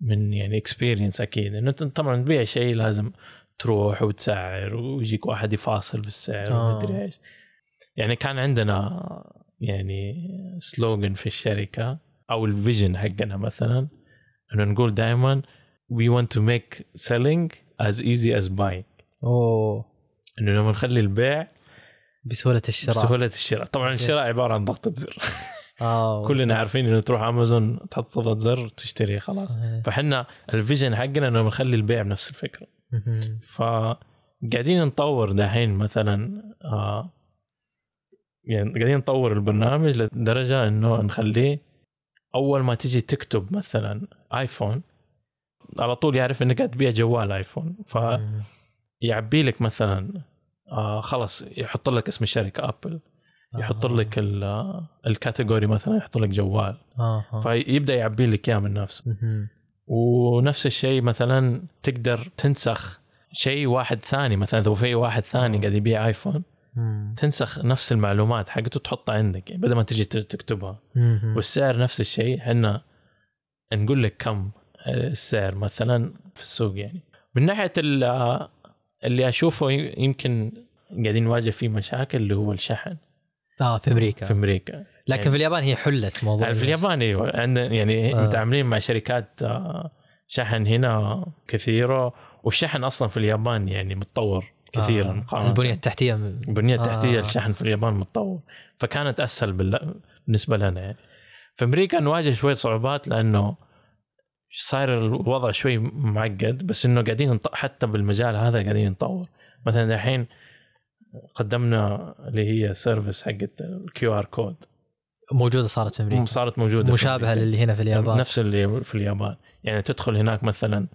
من يعني experience أكيد. انه انت طبعا تبيع شيء لازم تروح وتسعر ويجيك واحد يفاصل في السعر آه. ومدري إيش. يعني كان عندنا يعني slogan في الشركة أو ال vision حقنا مثلا إنه نقول دائما we want to make selling as easy as buying. أوه. إنه لما نخلي البيع بسهولة الشراء. بسهولة الشراء. طبعا الشراء عبارة عن ضغطه زر. آه كلنا عارفين إنه تروح امازون تحط ضغطه زر تشتري خلاص صحيح. فحنا ال vision حقنا إنه نخلي البيع بنفس الفكرة. فقاعدين نطور دحين مثلا آه يعني قاعدين نطور البرنامج لدرجة إنه نخليه أول ما تيجي تكتب مثلا ايفون على طول يعرف إنك قاعد تبيع جوال ايفون مم. فيعبي لك مثلا آه خلاص يحط لك اسم الشركة ابل يحط آه. لك ال- ال category مثلا يحط لك جوال آه. فيبدأ يعبي لك إياه من نفسه. ونفس الشيء مثلا تقدر تنسخ شيء واحد ثاني مثلا إذا في واحد ثاني آه. قاعد يبيع آيفون مم. تنسخ نفس المعلومات حقته تحطها عندك يعني بدل ما تجي تكتبها مهم. والسعر نفس الشيء إحنا نقول لك كم السعر مثلا في السوق يعني من ناحية ال- اللي أشوفه يمكن قاعدين نواجه فيه مشاكل اللي هو الشحن آه في أمريكا في أمريكا لكن يعني- في اليابان هي حلت موضوع يعني في اليابان أيوه عندنا يعني آه. متعاملين مع شركات آه، شحن هنا كثيرة والشحن أصلا في اليابان يعني متطور كثيرا آه. البنية التحتية من... البنية التحتية آه. الشحن في اليابان متطور فكانت أسهل بال... بالنسبة لنا يعني في أمريكا نواجه شوية صعوبات لأنه صاير الوضع شوي معقد بس إنه قاعدين نط... حتى بالمجال هذا قاعدين نطور مثلا الحين قدمنا اللي هي service حقت ال QR code موجودة صارت في أمريكا. صارت موجودة مشابهة. للي هنا في اليابان. نفس اللي في اليابان. يعني تدخل هناك مثلا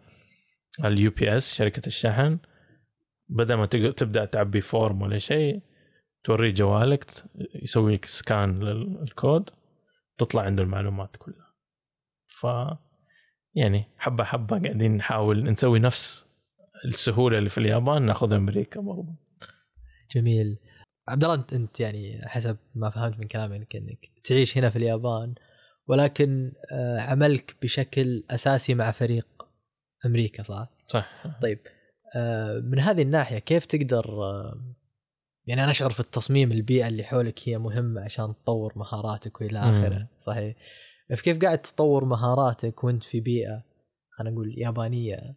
اليو بي اس شركة الشحن بدل ما تبدأ تعبي form ولا شيء توريه جوالك يسوي لك scan لل code تطلع عنده المعلومات كلها. ف يعني حبة حبة قاعدين نحاول نسوي نفس السهولة اللي في اليابان ناخذها أمريكا برضه جميل عبد الله انت يعني حسب ما فهمت من كلامك انك تعيش هنا في اليابان ولكن آه، عملك بشكل أساسي مع فريق أمريكا صح؟ صح طيب آه، من هذه الناحية كيف تقدر آه، يعني أنا أشعر في التصميم البيئة اللي حولك هي مهمة عشان تطور مهاراتك وإلى. آخره صحيح فكيف قاعد تطور مهاراتك وأنت في بيئة خلينا نقول يابانية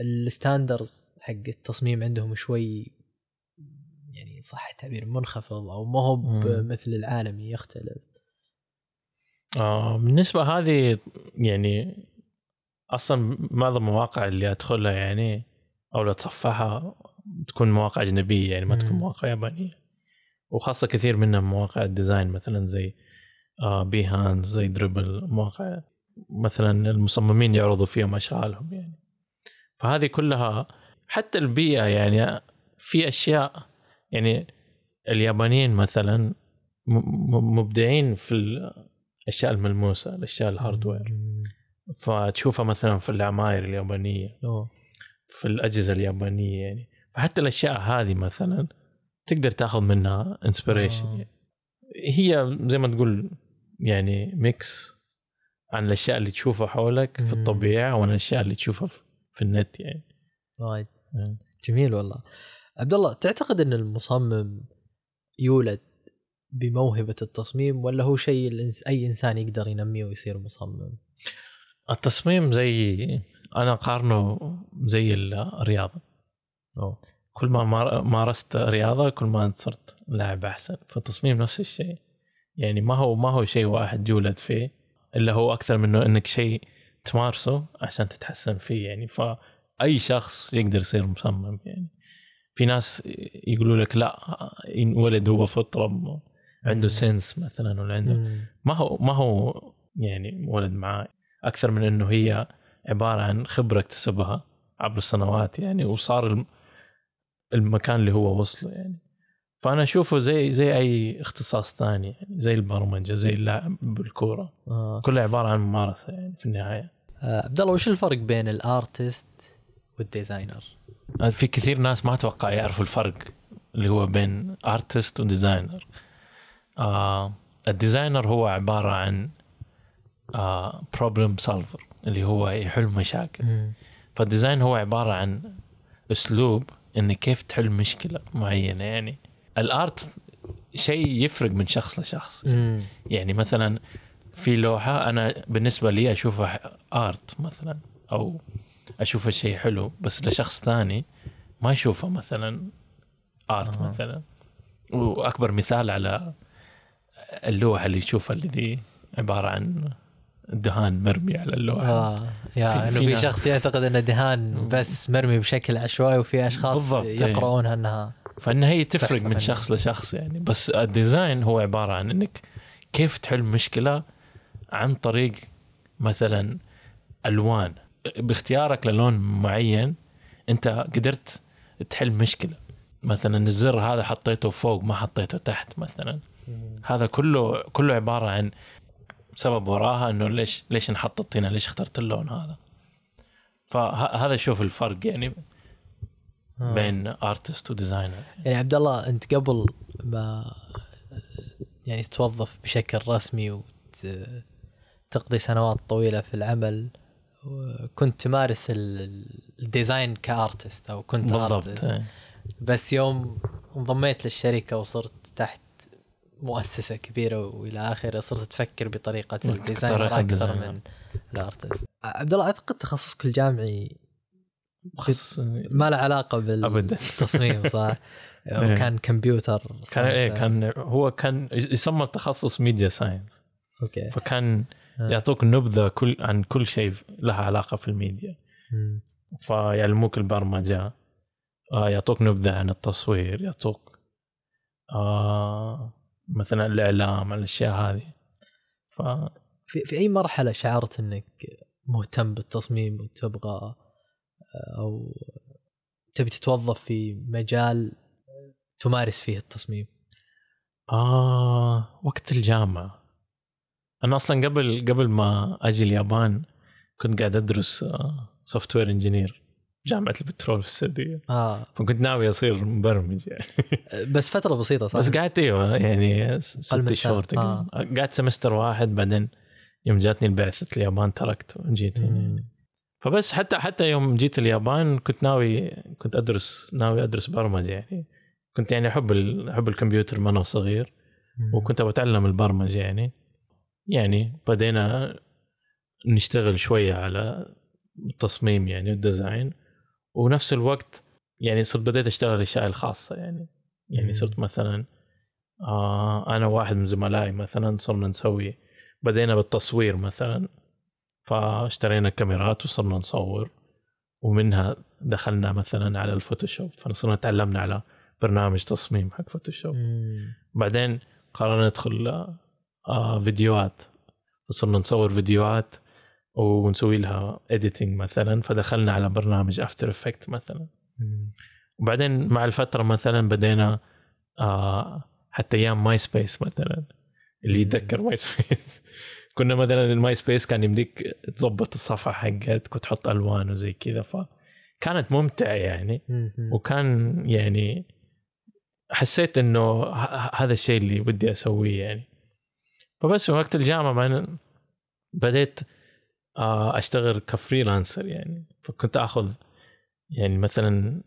ال standards حق التصميم عندهم شوي يعني صح التعبير منخفض أو ما هو. مثل العالمي يختلف آه بالنسبة هذه يعني أصلا معظم المواقع اللي أدخلها يعني أو اللي أتصفحها تكون مواقع أجنبية يعني ما تكون. مواقع يابانية وخاصة كثير منها مواقع ال design مثلا زي آه بيهانز زي دريبل مواقع مثلا المصممين يعرضوا فيهم أشغالهم يعني فهذه كلها حتى البيئة يعني في أشياء يعني اليابانيين مثلا مبدعين في الأشياء الملموسة الأشياء ال hardware. فتشوفها مثلا في العماير اليابانية أوه. في الأجهزة اليابانية يعني فحتى الأشياء هذه مثلا تقدر تأخذ منها inspiration آه. يعني. هي زي ما تقول يعني ميكس عن الأشياء اللي تشوفها حولك في. الطبيعة وعن الأشياء اللي تشوفها في- في النت يعني وايد جميل والله عبد الله تعتقد إن المصمم يولد بموهبة التصميم ولا هو شيء أي إنسان يقدر ينميه ويصير مصمم؟ التصميم زي أنا قارنه زي الرياضة. أوه. كل ما مار- مارست رياضة كل ما صرت لاعب أحسن. فالتصميم نفس الشيء. يعني ما هو ما هو شيء واحد يولد فيه إلا هو أكثر منه إنك شيء تمارسه عشان تتحسن فيه يعني. فأي شخص يقدر يصير مصمم يعني. في ناس يقولوا لك لا ولد هو فطرة عنده مم. سنس مثلا ولا عنده مم. ما هو ما هو يعني ولد معاه أكثر من إنه هي عبارة عن خبرة اكتسبها عبر السنوات يعني وصار الم- المكان اللي هو وصله يعني فأنا أشوفه زي زي أي اختصاص ثاني يعني زي البرمجة زي اللعب بالكورة آه. كلها عبارة عن ممارسة يعني في النهاية آه، عبد الله وش الفرق بين ال artist وال designer؟ في كثير ناس ما أتوقع يعرفوا الفرق اللي هو بين artist و designer آه ال designer هو عبارة عن آه problem solver اللي هو يحل مشاكل. فال design هو عبارة عن أسلوب انك كيف تحل مشكلة معينة. يعني ال art شيء يفرق من شخص لشخص. يعني مثلا في لوحة أنا بالنسبة لي أشوفها art مثلا أو اشوفها شيء حلو بس لشخص ثاني ما يشوفها مثلا art آه. مثلا وأكبر مثال على اللوحة اللي تشوفها اللي دي عبارة عن دهان مرمي على اللوحة آه يا في- في شخص يعتقد إنه دهان بس مرمي بشكل عشوائي وفي أشخاص بالضبط، إيه. يقرؤونها انها فان هي تفرق من. شخص لشخص يعني بس الديزاين هو عبارة عن إنك كيف تحل مشكلة عن طريق مثلا ألوان باختيارك للون معين انت قدرت تحل مشكلة. مثلا الزر هذا حطيته فوق ما حطيته تحت مثلا. هذا كله كله عبارة عن سبب وراها إنه ليش ليش انحطت هنا؟ ليش اخترت اللون هذا؟ فهذا شوف الفرق يعني آه. بين ارتست وديزاينر يعني عبد الله أنت قبل ما يعني تتوظف بشكل رسمي وتقضي سنوات طويلة في العمل كنت تمارس ال- ال design ك artist أو كنت بالضبط. إيه. بس يوم انضميت للشركة وصرت تحت مؤسسة كبيرة وإلى آخره صرت تفكر بطريقة ال design أكثر ال design. من ال artist عبد الله أعتقد تخصصك الجامعي خص ما له علاقة بالتصميم صح؟ إيه. وكان كمبيوتر كان إيه. كان هو كان يسمى التخصص media science okay فكان. يعطوك نبذة كل عن كل شيء لها علاقة في الميديا. فيعلموك البرمجة. آه يعطوك نبذة عن التصوير يعطوك آه مثلا الإعلام الأشياء هذه. ف في في أي مرحلة شعرت إنك مهتم بالتصميم وتبغى أو تبي تتوظف في مجال تمارس فيه التصميم؟ آه وقت الجامعة. أنا أصلا قبل قبل ما أجي اليابان كنت قاعد أدرس software engineer جامعة البترول في السعودية. آه. فكنت ناوي أصير مبرمج يعني. بس فترة بسيطة صح؟ بس قعدت أيوه يعني ست. شهور تقريبا. قعدت semester واحد بعدين يوم جاتني البعثة اليابان تركت وجيت مم. فبس حتى حتى يوم جيت اليابان كنت ناوي كنت أدرس ناوي أدرس برمجة يعني. كنت يعني أحب أحب الكمبيوتر من أنا صغير. وكنت بتعلم البرمجة يعني. يعني بدينا نشتغل شوية على التصميم يعني والديزاين. ونفس الوقت يعني صرت بديت أشتغل الأشياء الخاصة يعني. يعني. صرت مثلا آه أنا واحد من زملائي مثلا صرنا نسوي بدينا بالتصوير مثلا. فاشترينا كاميرات وصرنا نصور. ومنها دخلنا مثلا على الفوتوشوب. فصرنا تعلمنا على برنامج تصميم حق فوتوشوب. بعدين قررنا ندخل فيديوهات. وصرنا نصور فيديوهات ونسوي لها editing مثلا فدخلنا على برنامج افتر افكت مثلا. وبعدين مع الفترة مثلا بدينا آه حتى أيام ماي سبيس مثلا اللي يتذكر ماي سبيس كنا مثلا الماي سبيس كان يمديك تظبط الصفحة حقتك وتحط ألوان وزي كذا فكانت ممتعة يعني. وكان يعني حسيت إنه هذا الشيء اللي بدي أسويه يعني. فبس في وقت الجامعة بديت آه، أشتغل ك freelancer يعني فكنت آخذ يعني مثلا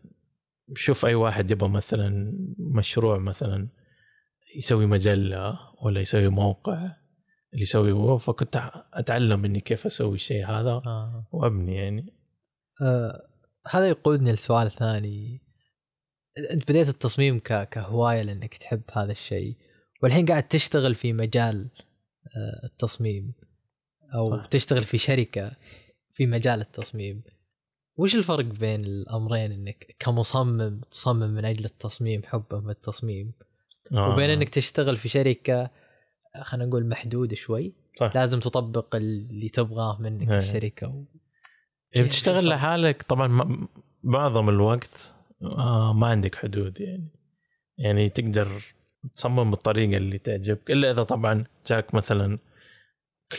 شوف أي واحد يبغى مثلا مشروع مثلا يسوي مجلة ولا يسوي موقع اللي يسوي هو فكنت أتعلم إني كيف أسوي الشيء هذا آه. وأبني يعني آه هذا يقودني لسؤال ثاني أنت بديت التصميم. كهواية لأنك تحب هذا الشيء والحين قاعد تشتغل في مجال آه التصميم أو صح. تشتغل في شركة في مجال التصميم وش الفرق بين الأمرين إنك كمصمم تصمم من أجل التصميم حبا في التصميم آه. وبين إنك تشتغل في شركة خلينا نقول محدوده شوي صح. لازم تطبق اللي تبغاه منك إيه. الشركة و... اذا بتشتغل لحالك طبعا معظم الوقت آه ما عندك حدود يعني يعني تقدر تصمم بالطريقة اللي تعجبك إلا إذا طبعا جاك مثلا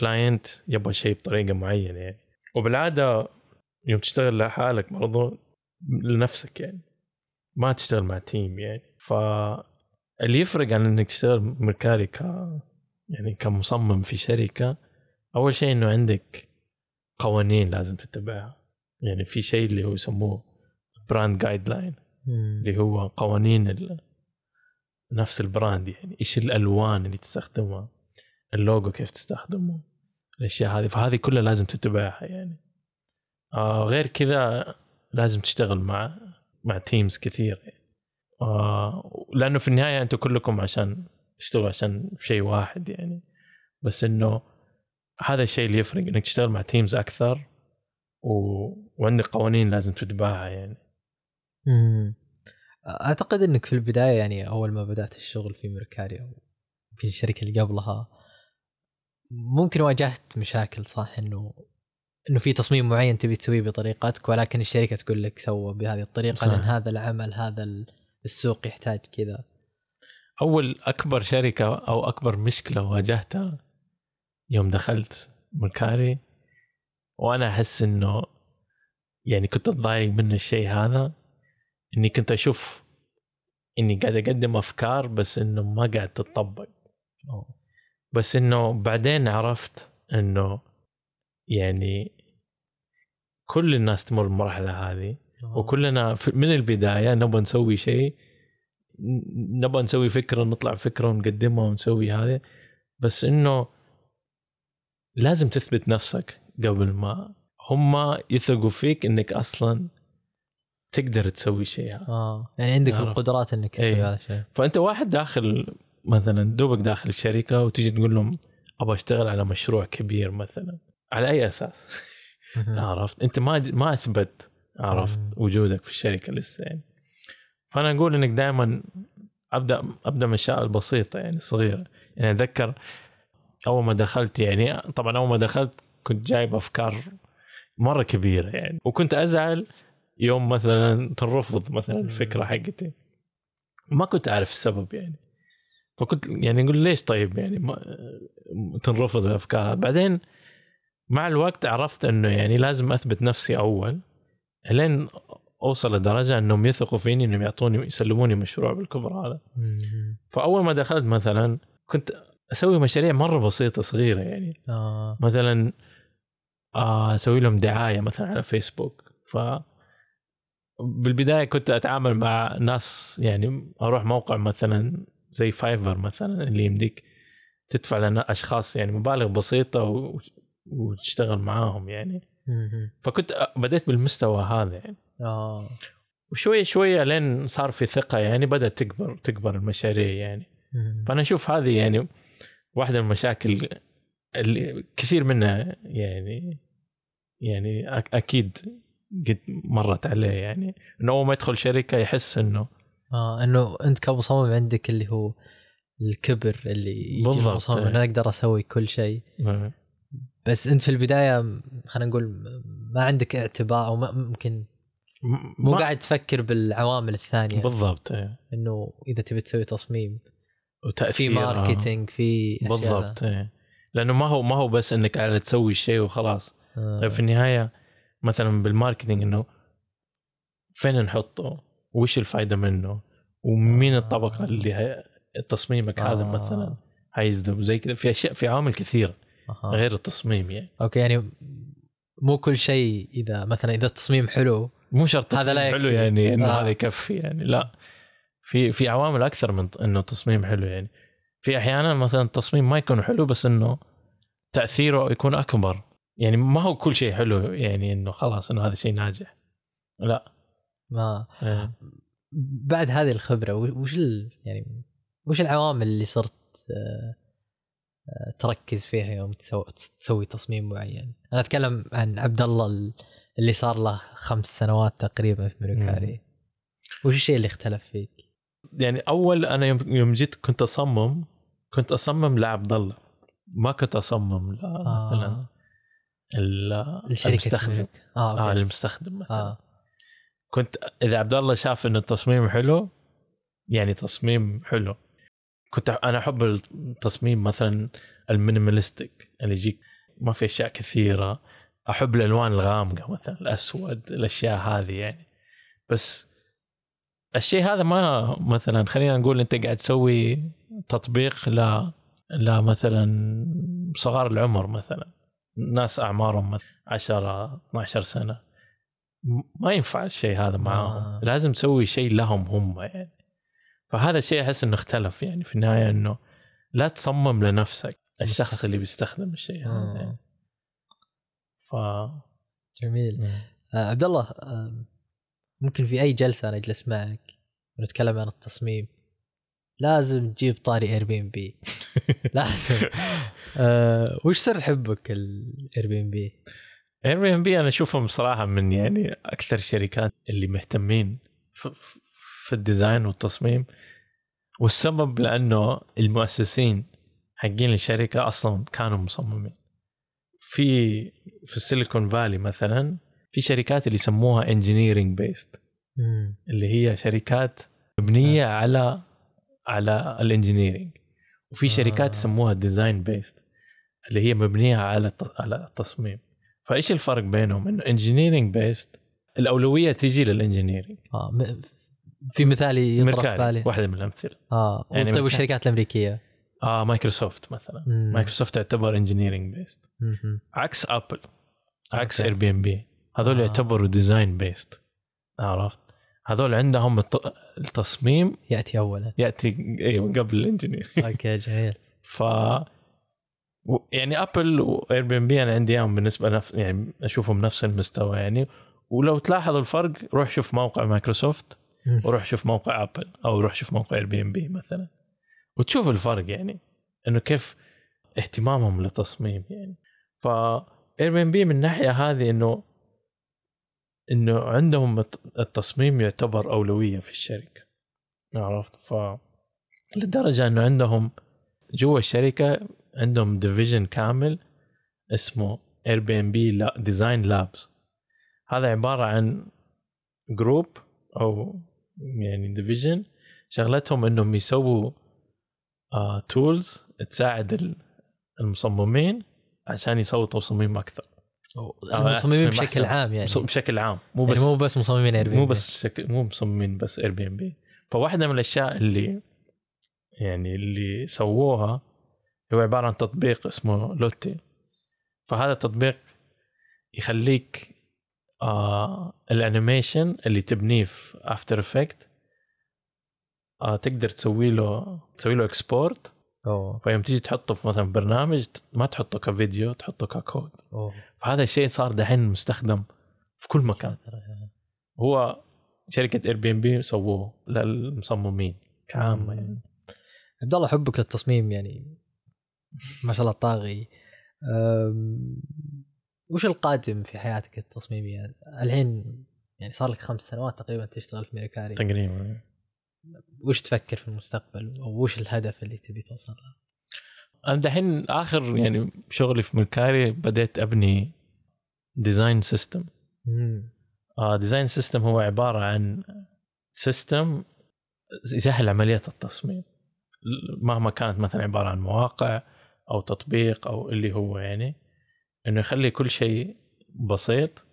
client يبغى شيء بطريقة معينة يعني وبالعادة يوم تشتغل لحالك برضو لنفسك يعني ما تشتغل مع team يعني ف اللي يفرق عن إنك تشتغل ميركاري ك يعني كمصمم في شركة أول شيء إنه عندك قوانين لازم تتبعها يعني في شيء اللي هو يسموه brand guideline. اللي هو قوانين. نفس ال brand يعني إيش الألوان اللي تستخدمها اللوجو كيف تستخدمه الأشياء هذه فهذه كلها لازم تتبعها يعني آه غير كذا لازم تشتغل مع مع teams كثير يعني. آه لأنه في النهاية أنتم كلكم عشان تشتغلوا عشان شيء واحد يعني بس إنه هذا الشيء اللي يفرق إنك تشتغل مع teams أكثر و... وعندك قوانين لازم تتبعها يعني مم. أعتقد إنك في البداية يعني أول ما بدأت الشغل في ميركاري أو في الشركة اللي قبلها ممكن واجهت مشاكل صح؟ إنه إنه في تصميم معين تبي تسويه بطريقتك ولكن الشركة تقول لك سوى بهذه الطريقة صح. لأن هذا العمل هذا ال- السوق يحتاج كذا. أول أكبر شركة أو أكبر مشكلة واجهتها يوم دخلت مكاري وأنا أحس إنه يعني كنت أتضايق من الشيء هذا. إني كنت أشوف إني قاعد أقدم أفكار بس إنه ما قاعد تطبق بس إنه بعدين عرفت إنه يعني كل الناس تمر بالمرحله هذه وكلنا من البداية نبغى نسوي شيء نبغى نسوي فكرة نطلع فكرة ونقدمها ونسوي هذا بس إنه لازم تثبت نفسك قبل ما هم يثقوا فيك إنك أصلا تقدر تسوي شيء. آه. يعني عندك عرفت. القدرات إنك تسوي إيه. هذا الشيء. فأنت واحد داخل مثلا دوبك داخل الشركة وتجي تقول لهم أبغى أشتغل على مشروع كبير مثلا. على أي أساس. عرفت؟ أنت ما ما أثبت عرفت. وجودك في الشركة لسه يعني. فأنا أقول إنك دائما أبدأ أبدأ من الاشياء البسيطه يعني صغيرة. يعني أتذكر أول ما دخلت يعني طبعا أول ما دخلت كنت جايب أفكار مرة كبيرة يعني. وكنت أزعل يوم مثلا ترفض مثلا الفكرة حقتي. ما كنت أعرف السبب يعني. فكنت يعني أقول ليش طيب يعني ما تنرفض الأفكار. بعدين مع الوقت عرفت إنه يعني لازم أثبت نفسي أول لين أوصل لدرجة إنهم يثقوا فيني إنهم يعطوني يسلموني مشروع بالكبر هذا. فأول ما دخلت مثلا كنت أسوي مشاريع مرة بسيطة صغيرة يعني. آه. مثلا آه، أسوي لهم دعاية مثلا على فيسبوك. ف بالبداية كنت أتعامل مع ناس يعني أروح موقع مثلا زي فايفر مثلا اللي يمديك تدفع لنا أشخاص يعني مبالغ بسيطة. وتشتغل معاهم يعني. فكنت بديت بالمستوى هذا يعني آه وشويه شوية لين صار في ثقة يعني بدأت تكبر تكبر المشاريع يعني. فأنا أشوف هذه يعني واحدة من المشاكل اللي كثير منها يعني يعني أكيد قد مرت عليه يعني إنه أول ما يدخل شركة يحس إنه آه إنه أنت كمصمم عندك اللي هو الكبر اللي يجي المصمم. أنا أقدر أسوي كل شيء بس أنت في البداية خلينا نقول ما عندك اعتبار أو ما ممكن مو ما- قاعد تفكر بالعوامل الثانية بالضبط إيه. إنه إذا تبي تسوي تصميم في وتأثير marketing في أشياء. بالضبط إيه. لأنه ما هو ما هو بس إنك على تسوي شيء وخلاص آه. طيب في النهاية مثلا بال marketing إنه فين نحطه وش الفائده منه ومين آه. الطبقة اللي هي تصميمك هذا آه. مثلا هيجذب زي كذا في أشياء في عوامل كثيرة أها. غير التصميم يعني أوكي يعني مو كل شيء إذا مثلا إذا التصميم حلو مو شرط هذا لا حلو. يعني إنه آه. هذا يكفي يعني لا في في عوامل أكثر من إنه تصميم حلو يعني في أحيانا مثلا التصميم ما يكون حلو بس إنه تأثيره يكون أكبر يعني ما هو كل شيء حلو يعني إنه خلاص إنه هذا شيء ناجح. لا. ما إيه. بعد هذه الخبرة وش ال... يعني وش العوامل اللي صرت آه، تركز فيها يوم تسوي, تصميم معين؟ أنا أتكلم عن عبد الله اللي صار له خمس سنوات تقريبا في ميركاري وش الشيء اللي اختلف فيك؟ يعني أول أنا يوم جيت كنت أصمم كنت أصمم لعبد الله ما كنت أصمم ل- مثلا آه. الشركة المستخدم. آه, okay. المستخدم مثلا آه. كنت إذا عبد الله شاف انه التصميم حلو يعني تصميم حلو كنت أنا أحب التصميم مثلا ال minimalistic اللي يجيك ما في أشياء كثيرة أحب الألوان الغامقة مثلا الأسود الأشياء هذه يعني بس الشيء هذا ما مثلا خلينا نقول أنت قاعد تسوي تطبيق ل لا مثلا صغار العمر مثلا ناس أعمارهم مثلاً 10 12 سنة ما ينفع الشيء هذا معاهم آه. لازم تسوي شيء لهم هم يعني فهذا الشيء أحس إنه اختلف يعني في النهاية إنه لا تصمم لنفسك الشخص مستخدم. اللي بيستخدم الشيء هذا آه. يعني. ف جميل آه عبد الله آه ممكن في أي جلسة أنا أجلس معك ونتكلم عن التصميم لازم تجيب طاري Airbnb لازم. آه وش سر حبك الاير بي ام بي؟ اير بي ام بي أنا أشوفهم صراحة من يعني أكثر الشركات اللي مهتمين في ال design والتصميم. والسبب لأنه المؤسسين حقين الشركة أصلا كانوا مصممين. في في ال Silicon Valley مثلا في شركات اللي يسموها engineering based اللي هي شركات مبنية على على ال engineering وفي شركات آه. يسموها design based اللي هي مبنية على على التصميم فإيش الفرق بينهم إنه engineering based الأولوية تيجي لل engineering آه م- في مثال يطرح بالي واحدة من الأمثلة آه يعني طيب. والشركات الأمريكية آه مايكروسوفت مثلا مم. مايكروسوفت تعتبر engineering based. عكس Apple عكس. Airbnb هذول آه. يعتبروا design based عرفت هذول عندهم الت- التصميم يأتي اولا. يأتي أيوه قبل ال engineer. okay جميل. ف يعني Apple و Airbnb أنا عندي إياهم بالنسبة نفس يعني أشوفهم نفس المستوى يعني. ولو تلاحظ الفرق روح شوف موقع مايكروسوفت. وروح شوف موقع Apple أو روح شوف موقع Airbnb مثلا. وتشوف الفرق يعني إنه كيف اهتمامهم للتصميم يعني. ف Airbnb من الناحيه هذه إنه إنه عندهم الت- التصميم يعتبر أولوية في الشركة. عرفت؟ ف لدرجة إنه عندهم جوا الشركة عندهم division كامل اسمه Airbnb Design Labs هذا عبارة عن group أو يعني division شغلتهم إنهم يسووا tools تساعد ال- المصممين عشان يسووا تصميم أكثر. المصممين أحسن- بشكل عام يعني. بشكل عام. مو يعني بس مو بس مصممين اير مو بس شك... مو مصممين بس Airbnb فواحدة من الأشياء اللي يعني اللي سووها هو عبارة عن تطبيق اسمه Lottie. فهذا التطبيق يخليك آه ال animation اللي تبنيه في After Effects آه تقدر تسوي له تسوي له export أوه. فيوم تيجي تحطه في مثلا برنامج ما تحطه كفيديو تحطه ككود. أوه. فهذا الشيء صار دحين مستخدم في كل مكان. هو شركه Airbnb سووه للمصممين كامله يعني عبد الله حبك للتصميم يعني. ما شاء الله طاغي. وش القادم في حياتك التصميمية؟ الحين يعني صار لك خمس سنوات تقريبا تشتغل في ميركاري تقريبا. وش تفكر في المستقبل أو وش الهدف اللي تبي توصل له؟ أنا دحين آخر يعني شغلي في ميركاري بديت أبني design system. design system هو عبارة عن system يسهل عملية التصميم مهما كانت مثلا عبارة عن مواقع أو تطبيق أو اللي هو يعني إنه يخلي كل شيء بسيط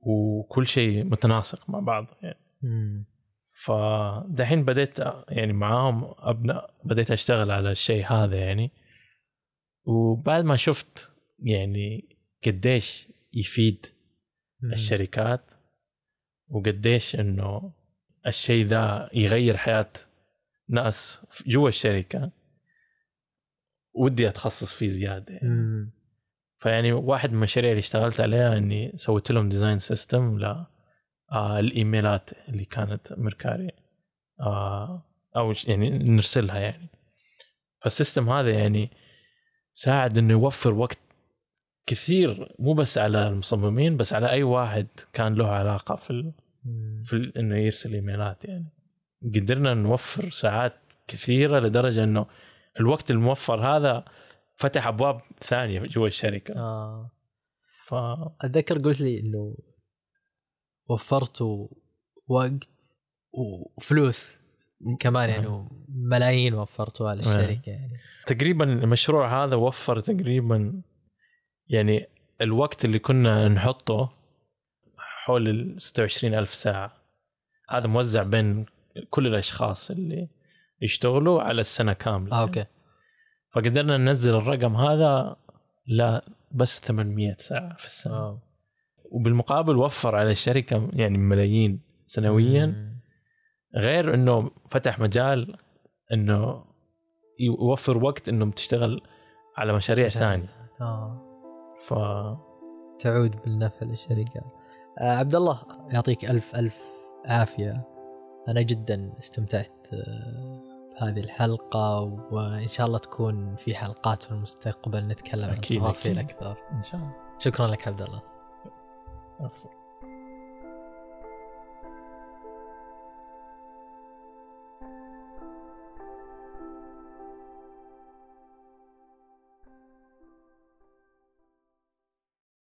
وكل شيء متناسق مع بعض يعني مم. فدحين بديت يعني معاهم ابدا بديت أشتغل على الشيء هذا يعني وبعد ما شفت يعني قديش يفيد مم. الشركات وقديش إنه الشيء ذا يغير حياة ناس جوا الشركة ودي أتخصص فيه زيادة يعني. مم. فيعني واحد من المشاريع اللي اشتغلت عليها إني سويت لهم design system آه الإيميلات اللي كانت ميركاري آه أو يعني نرسلها يعني. فال system هذا يعني ساعد إنه يوفر وقت كثير مو بس على المصممين بس على أي واحد كان له علاقة في ال... في ال... إنه يرسل إيميلات يعني. قدرنا نوفر ساعات كثيرة لدرجة إنه الوقت الموفر هذا فتح أبواب ثانية جوا الشركة. آه. ف أتذكر قلت لي إنه وفرتوا وقت وفلوس كمان صحيح. يعني ملايين وفرتوها للشركة يعني. تقريبا المشروع هذا وفر تقريبا يعني الوقت اللي كنا نحطه حول ال 26 ألف ساعة. هذا موزع بين كل الأشخاص اللي يشتغلوا على السنة كاملة. آه أوكي. فقدرنا ننزل الرقم هذا لا بس 800 ساعة في السنة. آه. وبالمقابل وفر على الشركة يعني ملايين سنويا. غير إنه فتح مجال إنه يوفر وقت انهم تشتغل على مشاريع. ثانية. آه. ف تعود بالنفع للشركة. آه عبد الله يعطيك ألف ألف عافية. أنا جدا استمتعت آه، بهذه الحلقة وإن شاء الله تكون في حلقات في المستقبل نتكلم عن تفاصيل. أكثر. إن شاء الله. شكرا لك عبد الله. of